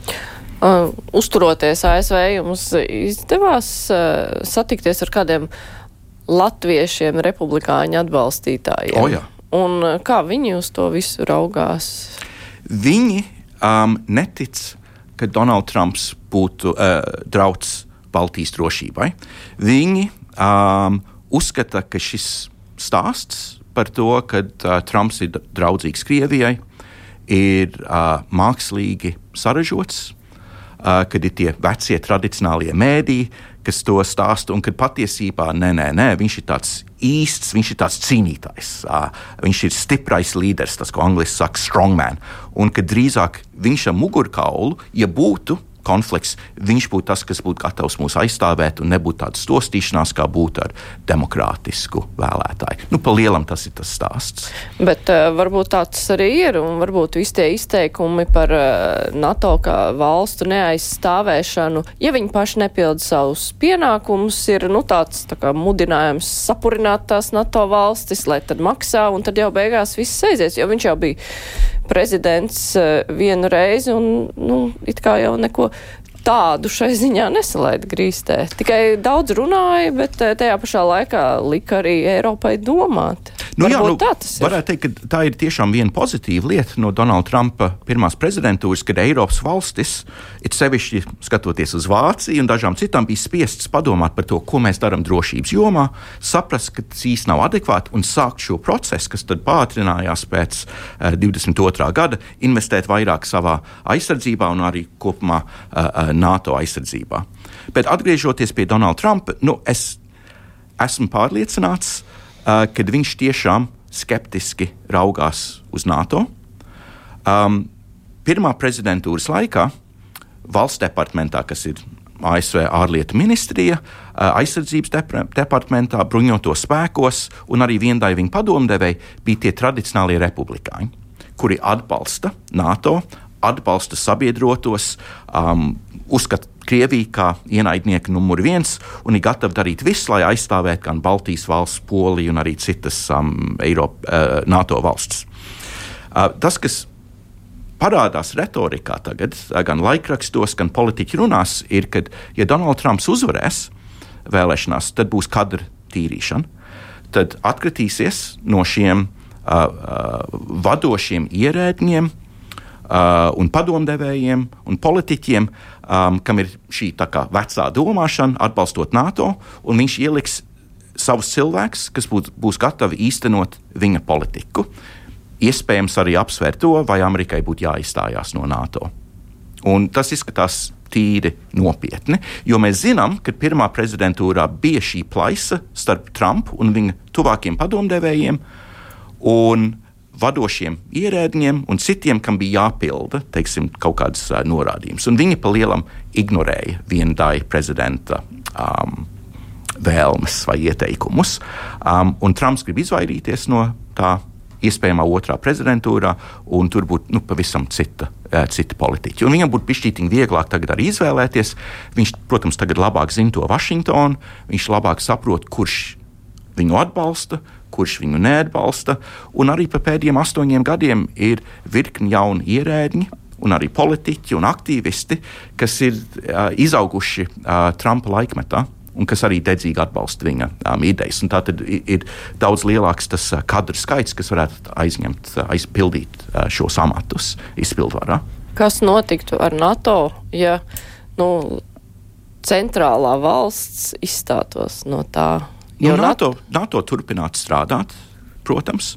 Uh, uzturoties ASV, jums izdevās uh, satikties ar kādiem latviešiem, republikāņu atbalstītājiem. O, jā. Un eh, kā viņi uz to visu raugās? Viņi um, netic, ka Donalds Trumps būtu uh, drauds Baltijas drošībai. Viņi um, uzskata, ka šis stāsts par to, ka uh, Trumps ir draudzīgs Krievijai, ir uh, mākslīgi sarežģīts, uh, kad ir tie vecie tradicionālie mēdīji, kas to stāsta, un kad patiesībā nē, nē, nē, viņš ir tāds īsts, viņš ir tāds cīnītājs, uh, viņš ir stiprais līderis, tas, ko angļuiski saka, strongman, un ka drīzāk viņš ar mugurkaulu, ja būtu konflikts, viņš būtu tas, kas būtu gatavs mūs aizstāvēt un nebūtu tāda stostīšanās, kā būtu ar demokrātisku vēlētāju. Nu, pa lielam tas ir tas stāsts. Bet uh, varbūt tāds arī ir, un varbūt visi tie izteikumi par uh, NATO kā valstu neaizstāvēšanu, ja viņi paši nepilda savus pienākumus, ir nu, tāds tā kā mudinājums sapurināt tās NATO valstis, lai tad maksā, un tad jau beigās viss aizies, jo viņš jau bija prezidents uh, vienu reizi, un nu, it kā jau neko tādu šai ziņā nesalaida grīstē. Tikai daudz runāja, bet eh, tajā pašā laikā lika arī Eiropai domāt. Nu, jā, nu, tā varētu teikt, ka tā ir tiešām viena pozitīva lieta no Donalda Trumpa pirmās prezidentūras, kad Eiropas valstis, it sevišķi skatoties uz Vāciju un dažām citām, bija spiestas padomāt par to, ko mēs darām drošības jomā, saprast, ka tas īsti nav adekvāti un sākt šo procesu, kas tad pātrinājās pēc uh, 22. gada, investēt vairāk savā aizsardzībā un arī kopumā uh, NATO aizsardzībā. Bet atgriežoties pie Donalda Trumpa, nu, es esmu pārliecināts, uh, ka viņš tiešām skeptiski raugās uz NATO. Um, pirmā prezidentūras laikā valsts departamentā, kas ir ASV ārlietu ministrija, aizsardzības departamentā, bruņoto spēkos un arī viendaiviņu padomdevēji bija tie tradicionālie republikāņi, kuri atbalsta NATO, atbalsta sabiedrotos, um, uzskata Krieviju kā ienaidnieku numur viens un ir gatava darīt visu, lai aizstāvētu gan Baltijas valsts, Poliju un arī citas um, Eiropa, uh, NATO valstis. Uh, tas, kas parādās retorikā tagad, uh, gan laikrakstos, gan politiķu runās, ir, ka, ja Donalds Trumps uzvarēs vēlēšanās, tad būs kadra tīrīšana. Tad atkritīsies no šiem uh, uh, vadošiem ierēdņiem, uh, un padomdevējiem un politiķiem, um, kam ir šī kā, vecā domāšana, atbalstot NATO, un viņš ieliks savus cilvēkus, kas būs, būs gatavi īstenot viņa politiku. Iespējams, arī apsvērt to, vai Amerikai būtu jāizstājās no NATO. Un tas izskatās tīri nopietni, jo mēs zinām, ka pirmā prezidentūrā bija šī plaisa starp Trumpu un viņa tuvākiem padomdevējiem. Un vadošiem ierēdņiem un citiem, kam bija jāpilda teiksim, kaut kādas uh, norādījumus. Viņi pa lielam ignorēja viena daļa prezidenta um, vēlmes vai ieteikumus. Um, Trumps grib izvairīties no tā iespējamā otrā prezidentūrā, un tur būtu nu, pavisam cita, uh, cita politiķa. Un viņam būtu pišķītīgi vieglāk tagad arī izvēlēties. Viņš, protams, tagad labāk zina to Vašingtonu, viņš labāk saprot, kurš viņu atbalsta, kurš viņu neatbalsta. Un arī pa pēdējiem astoņiem gadiem ir virkni jauni ierēdņi. Un arī politiķi un aktīvisti, kas ir uh, izauguši uh, Trumpa laikmetā, un kas arī dedzīgi atbalsta viņa um, idejas. Un tā tad ir, daudz lielāks tas kadru skaits, kas varētu aizņemt, aizpildīt šos amatus izpildvarā. Kas notiktu ar NATO, ja nu, centrālā valsts izstātos no tā? Nu, NATO, NATO turpinātu strādāt, protams,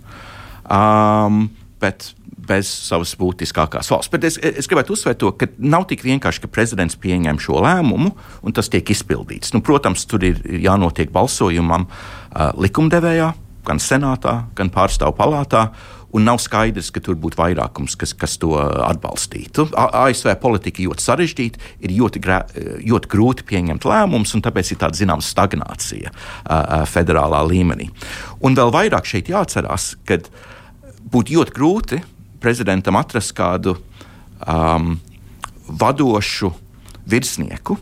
um, bet bez savas būtiskākās valsts. Bet es, es gribētu uzsvērt to, ka nav tik vienkārši, ka prezidents pieņem šo lēmumu un tas tiek izpildīts. Nu, protams, tur ir jānotiek balsojumam uh, likumdevējā, gan senātā, gan pārstāvu palātā. Un nav skaidrs, ka tur būtu vairākums, kas, kas to atbalstītu. ASV politika ļoti sarežģīta, ir ļoti, grā, ļoti grūti pieņemt lēmumus, un tāpēc ir tāda zināmā stagnācija uh, federālā līmenī. Un vēl vairāk šeit jāatcerās, ka būtu ļoti grūti prezidentam atrast kādu um, vadošu virsnieku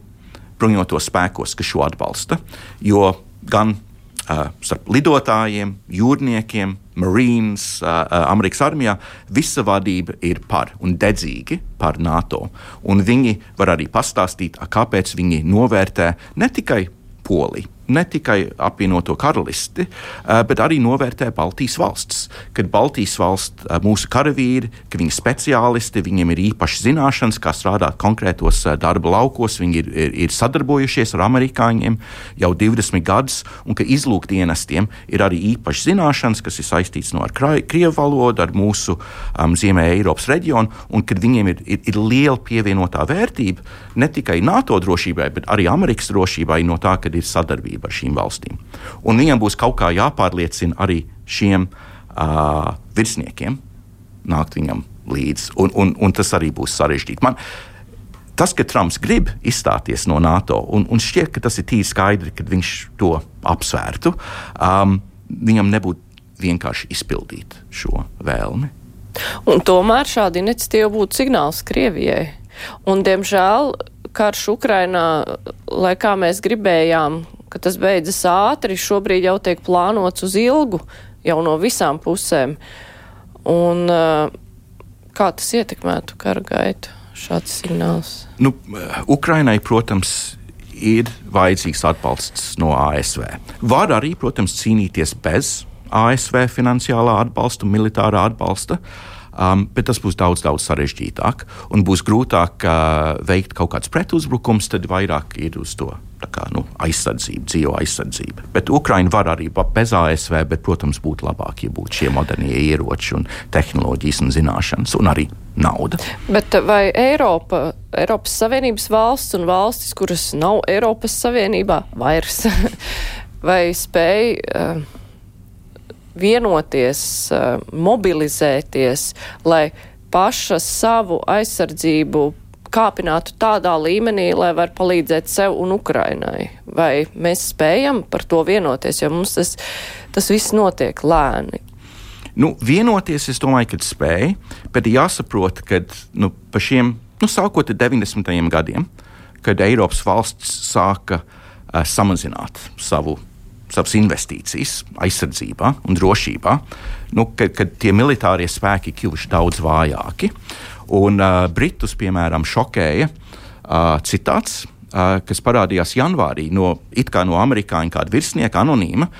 bruņotos spēkos, kas šo atbalsta. Jo gan uh, starp lidotājiem, jūrniekiem, Marines, Amerikas armijā, visa vadība ir par un dedzīgi par NATO. Un viņi var arī pastāstīt, kāpēc viņi novērtē ne tikai Poliju, ne tikai apvienoto karalisti, eh, bet arī novērtē Baltijas valsts. Kad Baltijas valsts, eh, mūsu karavīri, ka viņi ir speciālisti, viņiem ir īpašas zināšanas, kā strādāt konkrētos eh, darba laukos, viņi ir, ir, ir sadarbojušies ar amerikāņiem jau 20 gadus, un ka izlūkdienestiem ir arī īpašas zināšanas, kas ir saistīts no ar krievu valodu, ar mūsu um, Ziemē Eiropas reģionu, un kad viņiem ir, ir, ir liela pievienotā vērtība ne tikai NATO drošībai, bet arī Amerikas drošībai no tā, ka ir sadarbība sadarbību ar šīm valstīm. Un viņam būs kaut kā jāpārliecina arī šiem uh, virsniekiem nākt viņam līdzi, un, un, un tas arī būs sarežģīti. Man, tas, ka Trumps grib izstāties no NATO, un, un šķiet, ka tas ir tīri skaidri, kad viņš to apsvērtu, um, viņam nebūtu vienkārši izpildīt šo vēlmi. Un tomēr šāda iniciatīva būtu signāls Krievijai. Un, diemžēl karš Ukrainā, lai kā mēs gribējām, ka tas beidzas ātri, šobrīd jau tiek plānots uz ilgu, jau no visām pusēm. Un, kā tas ietekmētu kara gaitu, šāds signāls? Nu, Ukrainai, protams, ir vajadzīgs atbalsts no ASV. Var arī, protams, cīnīties bez ASV finansiālā atbalsta, militārā atbalsta. Um, bet tas būs daudz, daudz sarežģītāk un būs grūtāk uh, veikt kaut kādus pretuzbrukums, tad vairāk ir uz to kā, nu, aizsardzība, dzīvo aizsardzība. Bet Ukraina var arī bez ASV, bet, protams, būtu labāk, ja būtu šie modernie ieroči un tehnoloģijas un zināšanas un arī nauda. Bet vai Eiropa, Eiropas Savienības valsts un valstis, kuras nav Eiropas Savienībā vairs, vai spēj uh, vienoties, uh, mobilizēties, lai paša savu aizsardzību kāpinātu tādā līmenī, lai var palīdzēt sev un Ukrainai? Vai mēs spējam par to vienoties, jo mums tas, tas viss notiek lēni? Nu, vienoties, es domāju, ka spēj, bet jāsaprot, ka nu, pa šiem, nu, sākot ar 90. gadiem, kad Eiropas valsts sāka uh, samazināt savu savas investīcijas aizsardzībā un drošībā, nu, kad, kad tie militārie spēki kļuvuši daudz vājāki. Un uh, Britus, piemēram, šokēja uh, citāts. Kas parādījās janvārī no, no amerikāņu kāda virsnieka, anonīma,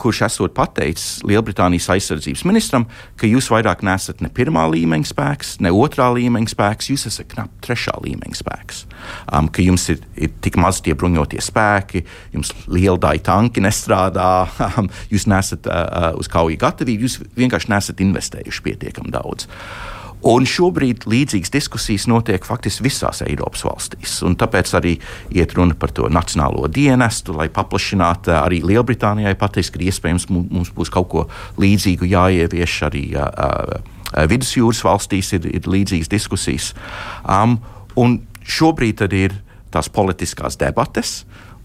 kurš esot pateicis Lielbritānijas aizsardzības ministram, ka jūs vairāk nesat ne pirmā līmeņa spēks, ne otrā līmeņa spēks, jūs esat knap trešā līmeņa spēks. Um, ka jums ir, ir tik maz tie bruņotie spēki, jums lieldaļa tanki nestrādā, um, jūs nesat uh, uz kauju gatavību, jūs vienkārši nesat investējuši pietiekami daudz. Uh, Un šobrīd līdzīgas diskusijas notiek faktiski visās Eiropas valstīs. Tāpēc arī iet runa par to nacionālo dienestu, lai paplašinātu arī Lielbritānijai pateiks, ka iespējams mums būs kaut ko līdzīgu jāievieš arī uh, vidusjūras valstīs, ir, ir līdzīgas diskusijas. Um, un šobrīd ir tās politiskās debates.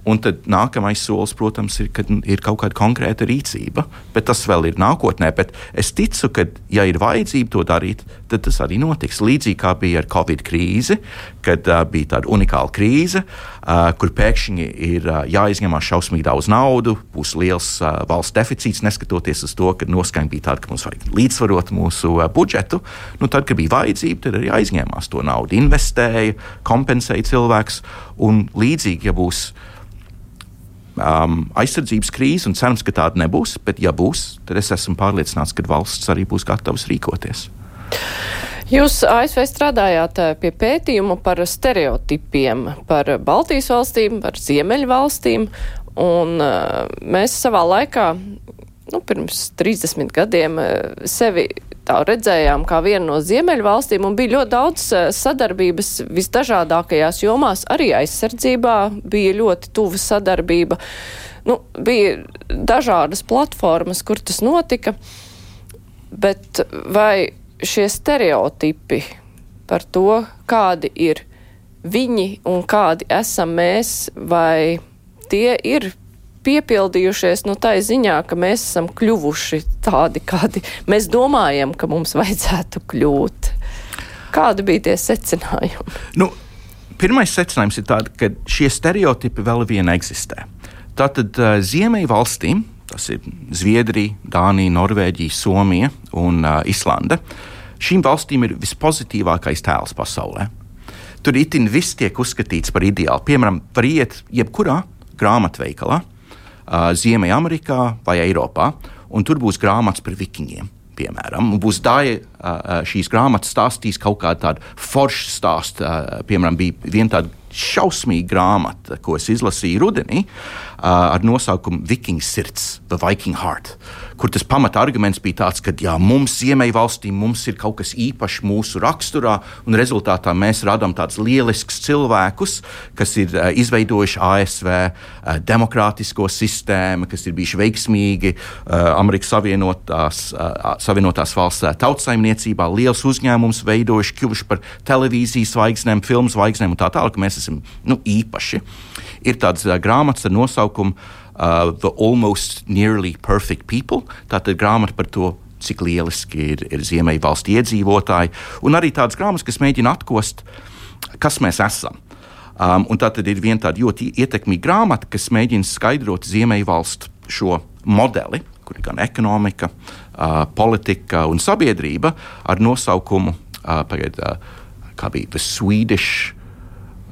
Un tad nākamais solis, protams, ir, kad ir kaut kāda konkrēta rīcība, bet tas vēl ir nākotnē. Bet es ticu, ka, ja ir vajadzība to darīt, tad tas arī notiks. Līdzīgi kā bija ar Covid krīzi, kad uh, bija tāda unikāla krīze, uh, kur pēkšņi ir uh, jāizņemās šausmīgi daudz naudu, būs liels uh, valsts deficīts, neskatoties uz to, ka noskaņa bija tāda, ka mums vajag līdzsvarot mūsu uh, budžetu. Nu, tad, kad bija vajadzība, tad arī aizņēmās to naudu, investēja, kompensēja cilvēks. Un līdzīgi, ja būs um, aizsardzības krīze, un cerams, ka tāda nebūs. Bet, ja būs, tad es esmu pārliecināts, ka valsts arī būs gatavs rīkoties. Jūs ASV strādājāt pie pētījuma par stereotipiem, par Baltijas valstīm, par Ziemeļu valstīm, un mēs savā laikā, nu, pirms 30 gadiem, sevi tā redzējām kā vienu no Ziemeļu valstīm, un bija ļoti daudz sadarbības visdažādākajās jomās, arī aizsardzībā bija ļoti tuva sadarbība. Nu, bija dažādas platformas, kur tas notika, bet vai šie stereotipi par to, kādi ir viņi un kādi esam mēs, vai tie ir piepildījušies nu, tā ziņā, ka mēs esam kļuvuši tādi, kādi mēs domājam, ka mums vajadzētu kļūt. Kādi bija tie secinājumi? Nu, pirmais secinājums ir tāds, ka šie stereotipi vēl vien eksistē. Tātad uh, Ziemeļvalstīm valstīm, tas ir Zviedrija, Dānija, Norvēģija, Somija un uh, Islanda, šīm valstīm ir vispozitīvākais tēls pasaulē. Tur itin viss tiek uzskatīts par ideālu. Piemēram, var iet jebkurā grāmatveikalā, uh, Ziemeļamerikā vai Eiropā, un tur būs grāmatas par vikiņiem. Piemēram, būs daļa šīs grāmatas stāstīs kaut kādu tādu foršu stāstu. Piemēram, bija viena tāda šausmīga grāmata, ko es izlasīju rudenī, ar nosaukumu Viking sirds, The Viking Heart. Kur tas pamata arguments bija tāds, ka jā, mums, Ziemeļvalstīm, mums ir kaut kas īpašs mūsu raksturā, un rezultātā mēs radām tādus lieliskus cilvēkus, kas ir izveidojuši ASV demokrātisko sistēmu, kas ir bijuši veiksmīgi Amerikas Savienotās, Savienotās valsts tautsaimniecībā, liels uzņēmums veidojuši, kļuvuši par televīzijas zvaigznēm, filmu zvaigznēm un tā tālāk. Mēs esam nu, īpaši. Ir tāds uh, grāmatas ar nosaukumu uh, The Almost Nearly Perfect People. Tā ir grāmata par to, cik lieliski ir, ir Ziemeļvalstu iedzīvotāji, un arī tādas grāmatas, kas mēģina atkost, kas mēs esam. Um, tā tad ir viena tāda ļoti ietekmīga grāmata, kas mēģina skaidrot Ziemeļvalstu šo modeli, kur ir gan ekonomika, uh, politika un sabiedrība, ar nosaukumu uh, pagaid, uh, kā bija The Swedish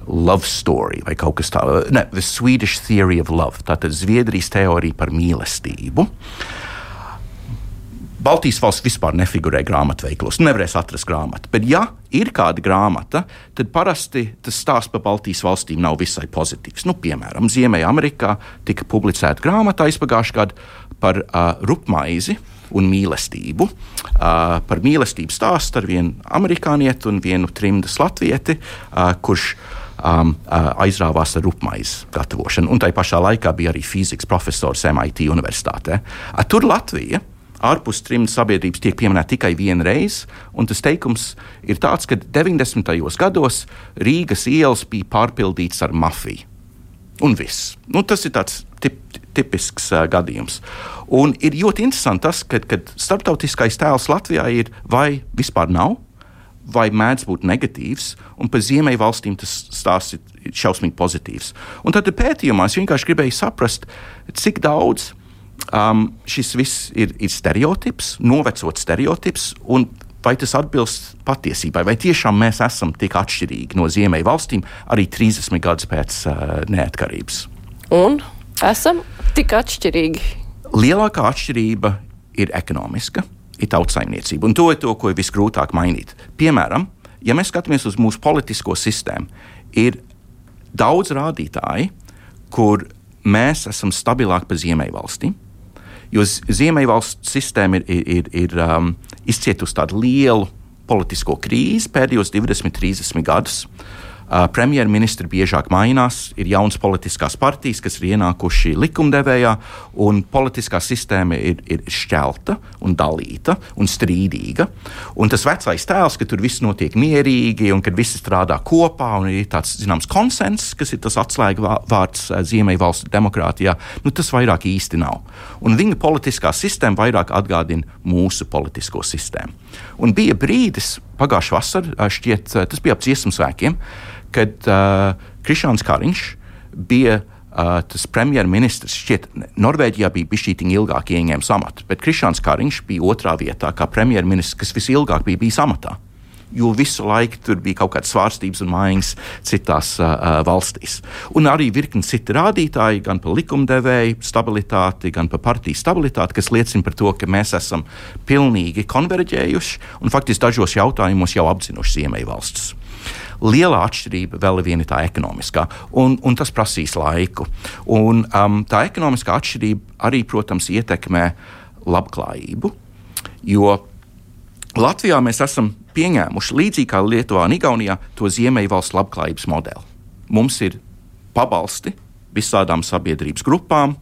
love story vai kaut kas tāds. Ne, The Swedish Theory of Love. Tātad Zviedrijas teorija par mīlestību. Baltijas valsts vispār nefigurē grāmatveiklos. Nevarēs atrast grāmatu. Bet, ja ir kāda grāmata, tad parasti tas stāsts par Baltijas valstīm nav visai pozitīvs. Nu, piemēram, Ziemeļamerikā tika publicēta grāmata aizpagājušā gada par uh, rupmaizi un mīlestību. Uh, par mīlestības stāstu ar vienu amerikānieti un vienu trimdas latvieti, uh, kurš uh, um, uh, aizrāvās ar rupmaizi gatavošanu. Un tai pašā laikā bija arī fizikas profesors MIT Universitātē. Tur Latvija ārpus trim sabiedrības tiek pieminēta tikai viena reize, un tas teikums ir tāds, ka 90. gados Rīgas ielas bija pārpildītas ar mafiju. Un viss. Nu, tas ir tāds tip, tipisks uh, gadījums. Un ir ļoti interesanti tas, ka starptautiskais tēls Latvijā ir vai vispār nav, vai mēdz būt negatīvs, un par Ziemeļvalstīm tas stāsts ir šausmīgi pozitīvs. Un tad pētījumā es vienkārši gribēju saprast, cik daudz um, šis viss ir, ir stereotips, novecots stereotips, un vai tas atbilst patiesībai, vai tiešām mēs esam tik atšķirīgi no Ziemeļvalstīm arī 30 gadus pēc uh, neatkarības. Un esam tik atšķirīgi. Lielākā atšķirība ir ekonomiska ir tautsājumniecība. Un to ir to, ko ir visgrūtāk mainīt. Piemēram, ja mēs skatāmies uz mūsu politisko sistēmu, ir daudz rādītāji, kur mēs esam stabilāki par Ziemeļvalstīm. Jo Ziemeļvalsts sistēma ir, ir, ir, ir um, izcietusi tādu lielu politisko krīzi pēdējos 20, 30 gadus. Uh, premjerministri biežāk mainās, ir jaunas politiskās partijas, kas ir ienākuši likumdevējā, un politiskā sistēma ir, ir šķelta un dalīta un strīdīga. Un tas vecais tēls, ka tur viss notiek mierīgi un ka visi strādā kopā un ir tāds zināms konsenss, kas ir tas atslēgvārds Ziemeļvalstu demokrātijā, nu, tas vairāk īsti nav. Un viņa politiskā sistēma vairāk atgādina mūsu politisko sistēmu. Un bija brīdis, pagājušā vasarā, šķiet, tas bija ap dziesmu svēkiem, kad uh, Krišāns Kariņš bija uh, tas premjerministrs. Šķiet, Norvēģijā bija bijis šī ilgāk ieņēmis amatu, bet Krišāns Kariņš bija otrā vietā kā premjerministrs, kas visilgāk bija bijis amatā. jo visu laiku tur bija kaut kādas svārstības un maiņas citās uh, valstīs. Un arī virkni citi rādītāji, gan par likumdevēju stabilitāti, gan par partiju stabilitāti, kas liecina par to, ka mēs esam pilnīgi konverģējuši un faktiski dažos jautājumos jau apzinuši Ziemeļvalstis. Lielā atšķirība vēl ir viena tā ekonomiskā, un, un tas prasīs laiku. Un, um, tā ekonomiskā atšķirība arī, protams, ietekmē labklājību, jo Latvijā mēs esam pieņēmuši līdzīgi kā Lietuvā un Igaunijā to Ziemeļvalsts labklājības modeli. Mums ir pabalsti visādām sabiedrības grupām,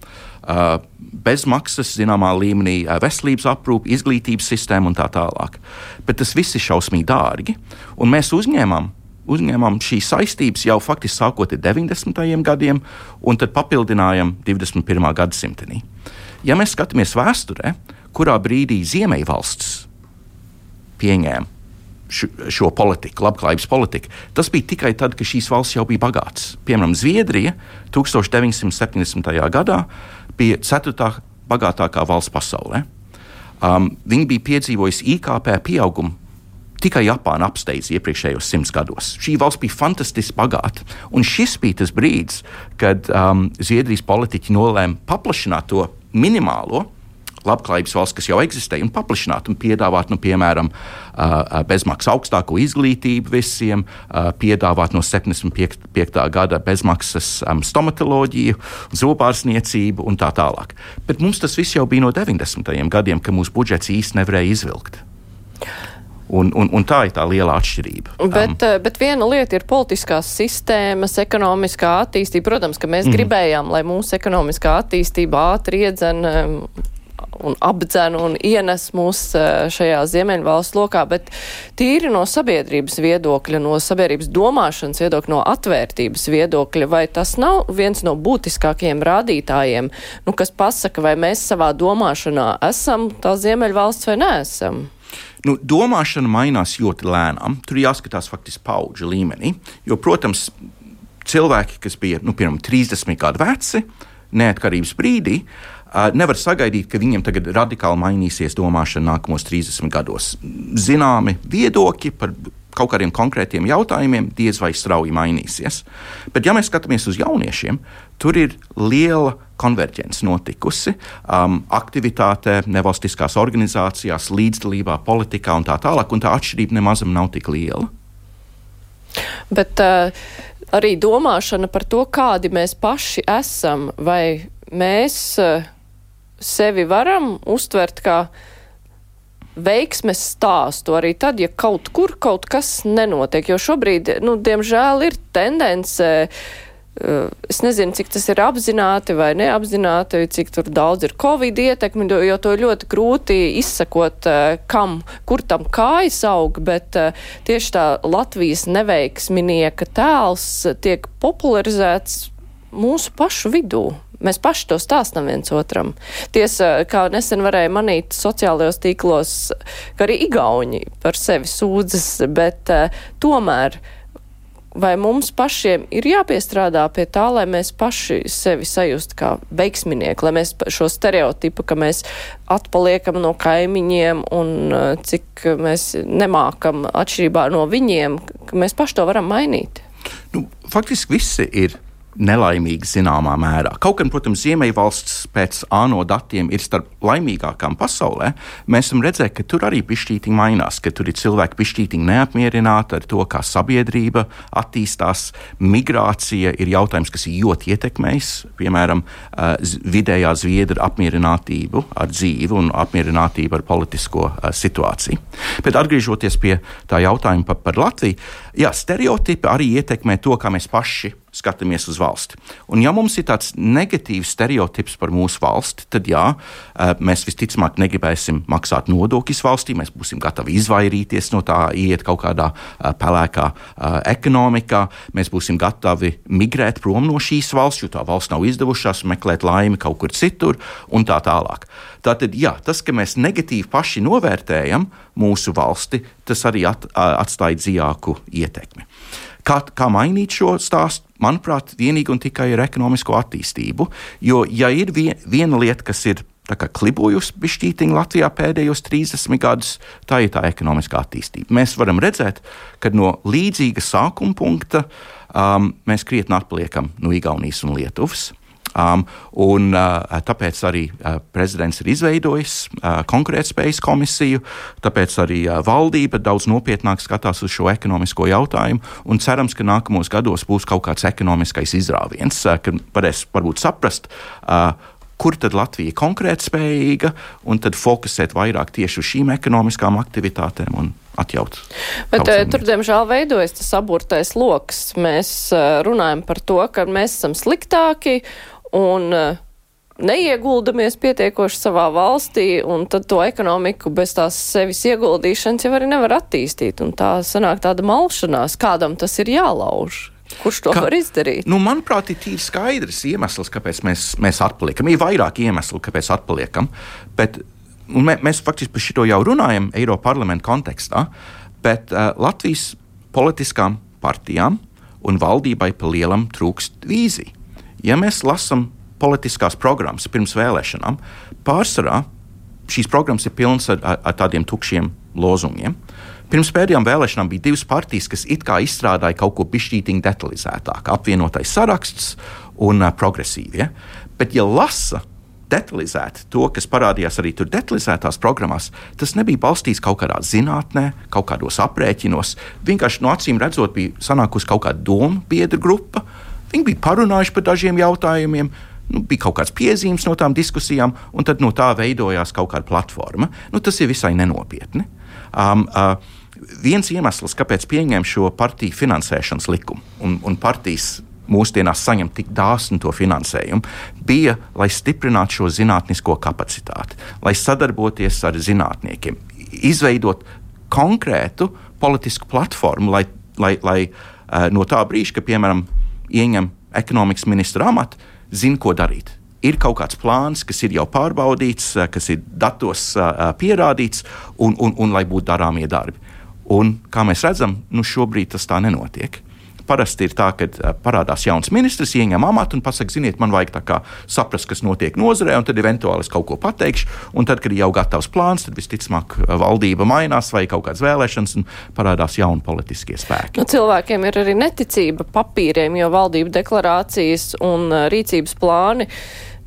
bezmaksas, zināmā līmenī, veselības aprūpe, izglītības sistēma un tā tālāk. Bet tas viss ir šausmīgi dārgi, un mēs uzņēmām. Uzņēmām šīs saistības jau faktiski sākot ar 90. gadiem, un tad papildinājām 21. gadsimtenī. Ja mēs skatāmies vēsturē, kurā brīdī Ziemeļvalsts pieņēma šo politiku, labklājības politiku. Tas bija tikai tad, kad šīs valsts jau bija bagātas. Piemēram, Zviedrija 1970. gadā bija ceturtā bagātākā valsts pasaulē. Um, viņi bija piedzīvojusi IKP pieaugumu. Tikai Japāna apsteidza iepriekšējos simts gados. Šī valsts bija fantastiski bagāta. Un šis bija tas brīdis, kad um, Zviedrijas politiķi nolēma paplašināt to minimālo labklājības valsts, kas jau eksistē, un paplašināt un piedāvāt, nu, piemēram, bezmaksas augstāko izglītību visiem, piedāvāt no 75. gada bezmaksas stomatoloģiju, zobārstniecību un tā tālāk. Bet mums tas viss jau bija no 90. gadiem, kad mūsu budžets īsti nevarēja izvilkt. Un, un, un tā ir tā liela atšķirība. Bet, um, bet viena lieta ir politiskās sistēmas, ekonomiskā attīstība. Protams, ka mēs mm. gribējām, lai mūsu ekonomiskā attīstība ātri iedzen un apdzen un ienes mūs eh, šajā Ziemeļvalsts lokā, bet tīri no sabiedrības viedokļa, no sabiedrības domāšanas viedokļa, no atvērtības viedokļa, vai tas nav viens no būtiskākajiem rādītājiem, nu, kas pasaka, vai mēs savā domāšanā esam tā Ziemeļvalsts vai neesam? Nu, domāšana mainās ļoti lēnām. Tur jāskatās faktiski paudžu līmenī. Jo, protams, cilvēki, kas bija nu, piemēram 30 gadu veci, neatkarības brīdī, nevar sagaidīt, ka viņiem tagad radikāli mainīsies domāšana nākamos 30 gados. Zināmi viedokļi par kaut kādiem konkrētiem jautājumiem diez vai strauji mainīsies. Bet, ja mēs skatāmies uz jauniešiem, tur ir liela konverģence notikusi. Um, aktivitāte nevalstiskās organizācijās, līdzdalībā politikā un tā tālāk, un tā atšķirība nemaz nav tik liela. Bet uh, arī domāšana par to, kādi mēs paši esam, vai mēs. Uh, sevi varam uztvert kā veiksmes stāstu arī tad, ja kaut kur kaut kas nenotiek. Jo šobrīd, nu, diemžēl, ir tendence. Uh, es nezinu, cik tas ir apzināti vai neapzināti, cik tur daudz ir covid ietekmi, jo to ļoti grūti izsakot, uh, kam, kur tam kājas aug, bet uh, tieši tā Latvijas neveiksminieka tēls tiek popularizēts mūsu pašu vidū. Mēs paši to stāstam viens otram. Tiesa, kā nesen varēja manīt sociālajos tīklos, ka arī igauņi par sevi sūdzas, bet uh, tomēr vai mums pašiem ir jāpiestrādā pie tā, lai mēs paši sevi sajustu kā veiksminieki, lai mēs šo stereotipu, ka mēs atpaliekam no kaimiņiem un uh, cik mēs nemākam atšķirībā no viņiem, ka mēs paši to varam mainīt? Nu, faktiski visi ir nelaimīgi zināmā mērā. Kaut gan, protams, Ziemeļvalsts pēc ANO datiem ir starp laimīgākām pasaulē, mēs esam redzējuši, ka tur arī pišķītiņi mainās, ka tur ir cilvēki pišķītiņi neapmierināti ar to, kā sabiedrība attīstās. Migrācija ir jautājums, kas ir ļoti ietekmējis, piemēram, vidējā zviedra apmierinātību ar dzīvi un apmierinātību ar politisko situāciju. Bet atgriežoties pie tā jautājuma par, par Latviju, jā, stereotipi arī ietekmē to, kā mēs paši skatāmies uz valsti. Un, ja mums ir tāds negatīvs stereotips par mūsu valsti, tad jā, eh, mēs visticamāk negribēsim maksāt nodokļus valstī, mēs būsim gatavi izvairīties no tā, iet kaut kādā eh, pelēkā eh, ekonomikā, mēs būsim gatavi migrēt prom no šīs valsts, jo tā valsts nav izdevušās, meklēt laimi kaut kur citur un tā tālāk. Tātad, jā, tas, ka mēs negatīvi paši novērtējam mūsu valsti, tas arī at, atstāja dziļāku ietekmi. Kā, kā mainīt šo stāstu? Manuprāt, vienīgi un tikai ar ekonomisko attīstību. Jo, ja ir vien, viena lieta, kas ir klibojusi bišķītiņa Latvijā pēdējos 30 gadus, tā ir tā ekonomiskā attīstība. Mēs varam redzēt, ka no līdzīga sākuma punkta um, mēs krietni atpaliekam no Igaunijas un Lietuvas. Um, un, uh, tāpēc arī uh, prezidents ir izveidojis uh, konkurētspējas komisiju, tāpēc arī uh, valdība daudz nopietnāk skatās uz šo ekonomisko jautājumu. Cerams, ka nākamos gados būs kaut kāds ekonomiskais izrāviens, uh, kad varēs varbūt saprast. Uh, kur tad Latvija ir konkurētspējīga, un tad fokusēt vairāk tieši uz šīm ekonomiskām aktivitātēm un atjaut. Bet tur, diemžēl, veidojas tas aburtais lokus. Mēs runājam par to, ka mēs esam sliktāki un uh, neieguldamies pietiekoši savā valstī, un tad to ekonomiku bez tās sevis ieguldīšanas jau arī nevar attīstīt. Un tā sanāk tāda malšanās, kādam tas ir jālauž. Kurš to Ka, var izdarīt? Nu, manuprāt, ir tīri skaidrs iemesls, kāpēc mēs, mēs atpaliekam. Ir vairāk iemeslu, kāpēc atpaliekam. Bet, mē, mēs faktiski par šo jau runājam Eiropas parlamenta kontekstā, bet uh, Latvijas politiskām partijām un valdībai pa lielam trūkst vīzija ja mēs lasām politiskās programmas pirms vēlēšanām, pārsvarā šīs programmas ir pilnas ar, ar, ar tādiem tukšiem lozungiem. Pirms pēdējām vēlēšanām bija divas partijas, kas it kā izstrādāja kaut ko pišķītīgi detalizētāk, apvienotais saraksts un uh, progresīvie. Bet, ja lasa detalizēti to, kas parādījās arī tur detalizētās programmās, tas nebija balstīts kaut kādā zinātnē, kaut kādos aprēķinos. Vienkārši no acīm redzot, bija sanākusi kaut kāda domu biedru grupa, Viņi bija parunājuši par dažiem jautājumiem. Nu, bija kaut kāds piezīmes no tām diskusijām, un tad no tā veidojās kaut kāda platforma. Nu, tas ir visai nenopietni. Um, uh, viens iemesls, kāpēc pieņēma šo partiju finansēšanas likumu un, un partijas mūsdienās saņem tik dāsnu to finansējumu, bija, lai stiprinātu šo zinātnisko kapacitāti, lai sadarboties ar zinātniekiem, izveidot konkrētu politisku platformu, lai, lai, lai uh, no tā brīža, ka, piemēram, ieņem ekonomikas ministra amatu, zina, ko darīt. Ir kaut kāds plāns, kas ir jau pārbaudīts, eh, kas ir datos uh, pierādīts, un, un, un lai būtu darāmie darbi. Un, kā mēs redzam, nu šobrīd tas tā nenotiek. Parasti ir tā, ka parādās jauns ministrs, ieņem amatu un pasakā, ziniet, man vajag saprast, kas notiek nozarē, un tad eventuāli es kaut ko pateikšu. Un tad, kad ir jau gatavs plāns, tad visticamāk valdība mainās vai kaut kādas vēlēšanas, un parādās jauni politiskie spēki. Nu, cilvēkiem ir arī neticība papīriem, jo valdība deklarācijas un rīcības plāni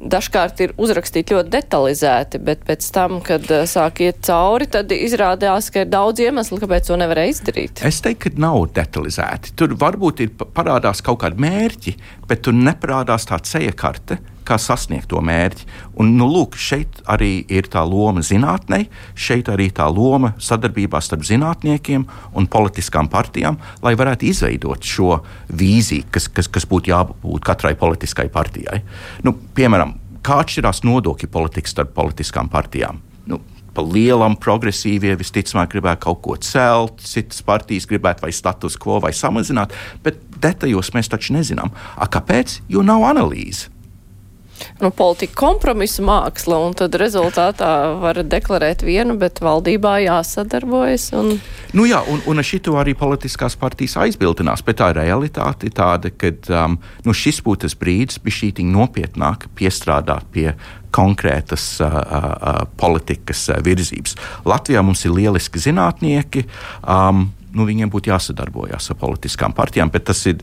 dažkārt ir uzrakstīti ļoti detalizēti, bet pēc tam, kad uh, sāk iet cauri, tad izrādās, ka ir daudz iemeslu, kāpēc to nevarēja izdarīt. Es teiktu, ka nav detalizēti. Tur varbūt ir parādās kaut kādi mērķi, bet tur neparādās tā ceļa karte. Kā sasniegt to mērķi. Un, nu, lūk, šeit arī ir tā loma zinātnē, šeit arī tā loma sadarbībā starp zinātniekiem un politiskām partijām, lai varētu izveidot šo vīziju, kas, kas, kas būtu jābūt katrai politiskai partijai. Nu, piemēram, kā atšķirās nodokļu politika starp politiskām partijām. Nu, pa lielam progresīvie visticamāk gribētu kaut ko celt, citas partijas gribētu vai status quo vai samazināt, bet detaļos mēs taču nezinām. A, kāpēc? Jo nav analīzes nu, politika kompromisa māksla, un tad rezultātā var deklarēt vienu, bet valdībā jāsadarbojas. Un... Nu jā, un, un šito arī politiskās partijas aizbildinās, bet tā realitāte ir tāda, ka um, nu, šis būtu tas brīdis, bija šī nopietnāk piestrādāt pie konkrētas uh, uh, politikas uh, virzības. Latvijā mums ir lieliski zinātnieki. Um, nu, viņiem būtu jāsadarbojas ar politiskām partijām, bet tas ir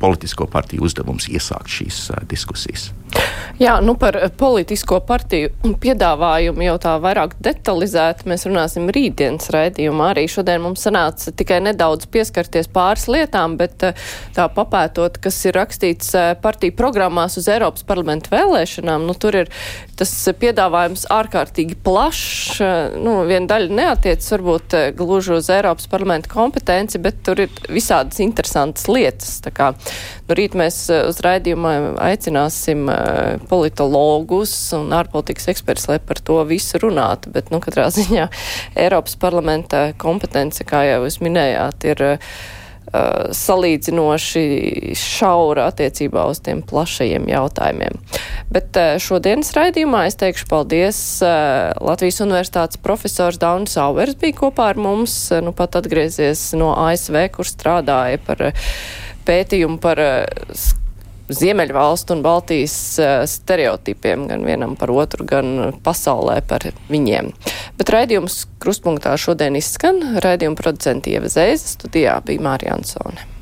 politisko partiju uzdevums iesākt šīs uh, diskusijas. Jā, nu par politisko partiju piedāvājumu jau tā vairāk detalizēti mēs runāsim rītdienas raidījumā. Arī šodien mums sanāca tikai nedaudz pieskarties pāris lietām, bet tā papētot, kas ir rakstīts partiju programmās uz Eiropas parlamentu vēlēšanām, nu tur ir tas piedāvājums ārkārtīgi plašs. Nu, viena daļa neatiec varbūt gluži uz Eiropas parlamentu kompetenci, bet tur ir visādas interesantas lietas. Tā kā nu, rīt mēs uz raidījumu aicināsim politologus un ārpolitikas eksperts, lai par to visu runātu. Bet, nu, katrā ziņā Eiropas parlamenta kompetence, kā jau jūs minējāt, ir uh, salīdzinoši šaura attiecībā uz tiem plašajiem jautājumiem. Bet šodienas raidījumā es teikšu paldies Latvijas Universitātes profesors Daunis Auvers bija kopā ar mums, nu pat atgriezies no ASV, kur strādāja par pētījumu par uh, Ziemeļvalstu un Baltijas uh, stereotipiem, gan vienam par otru, gan pasaulē par viņiem. Bet raidījums krustpunktā šodien izskan. Raidījuma producenti Ieva Zēza studijā bija Mārija Ansone.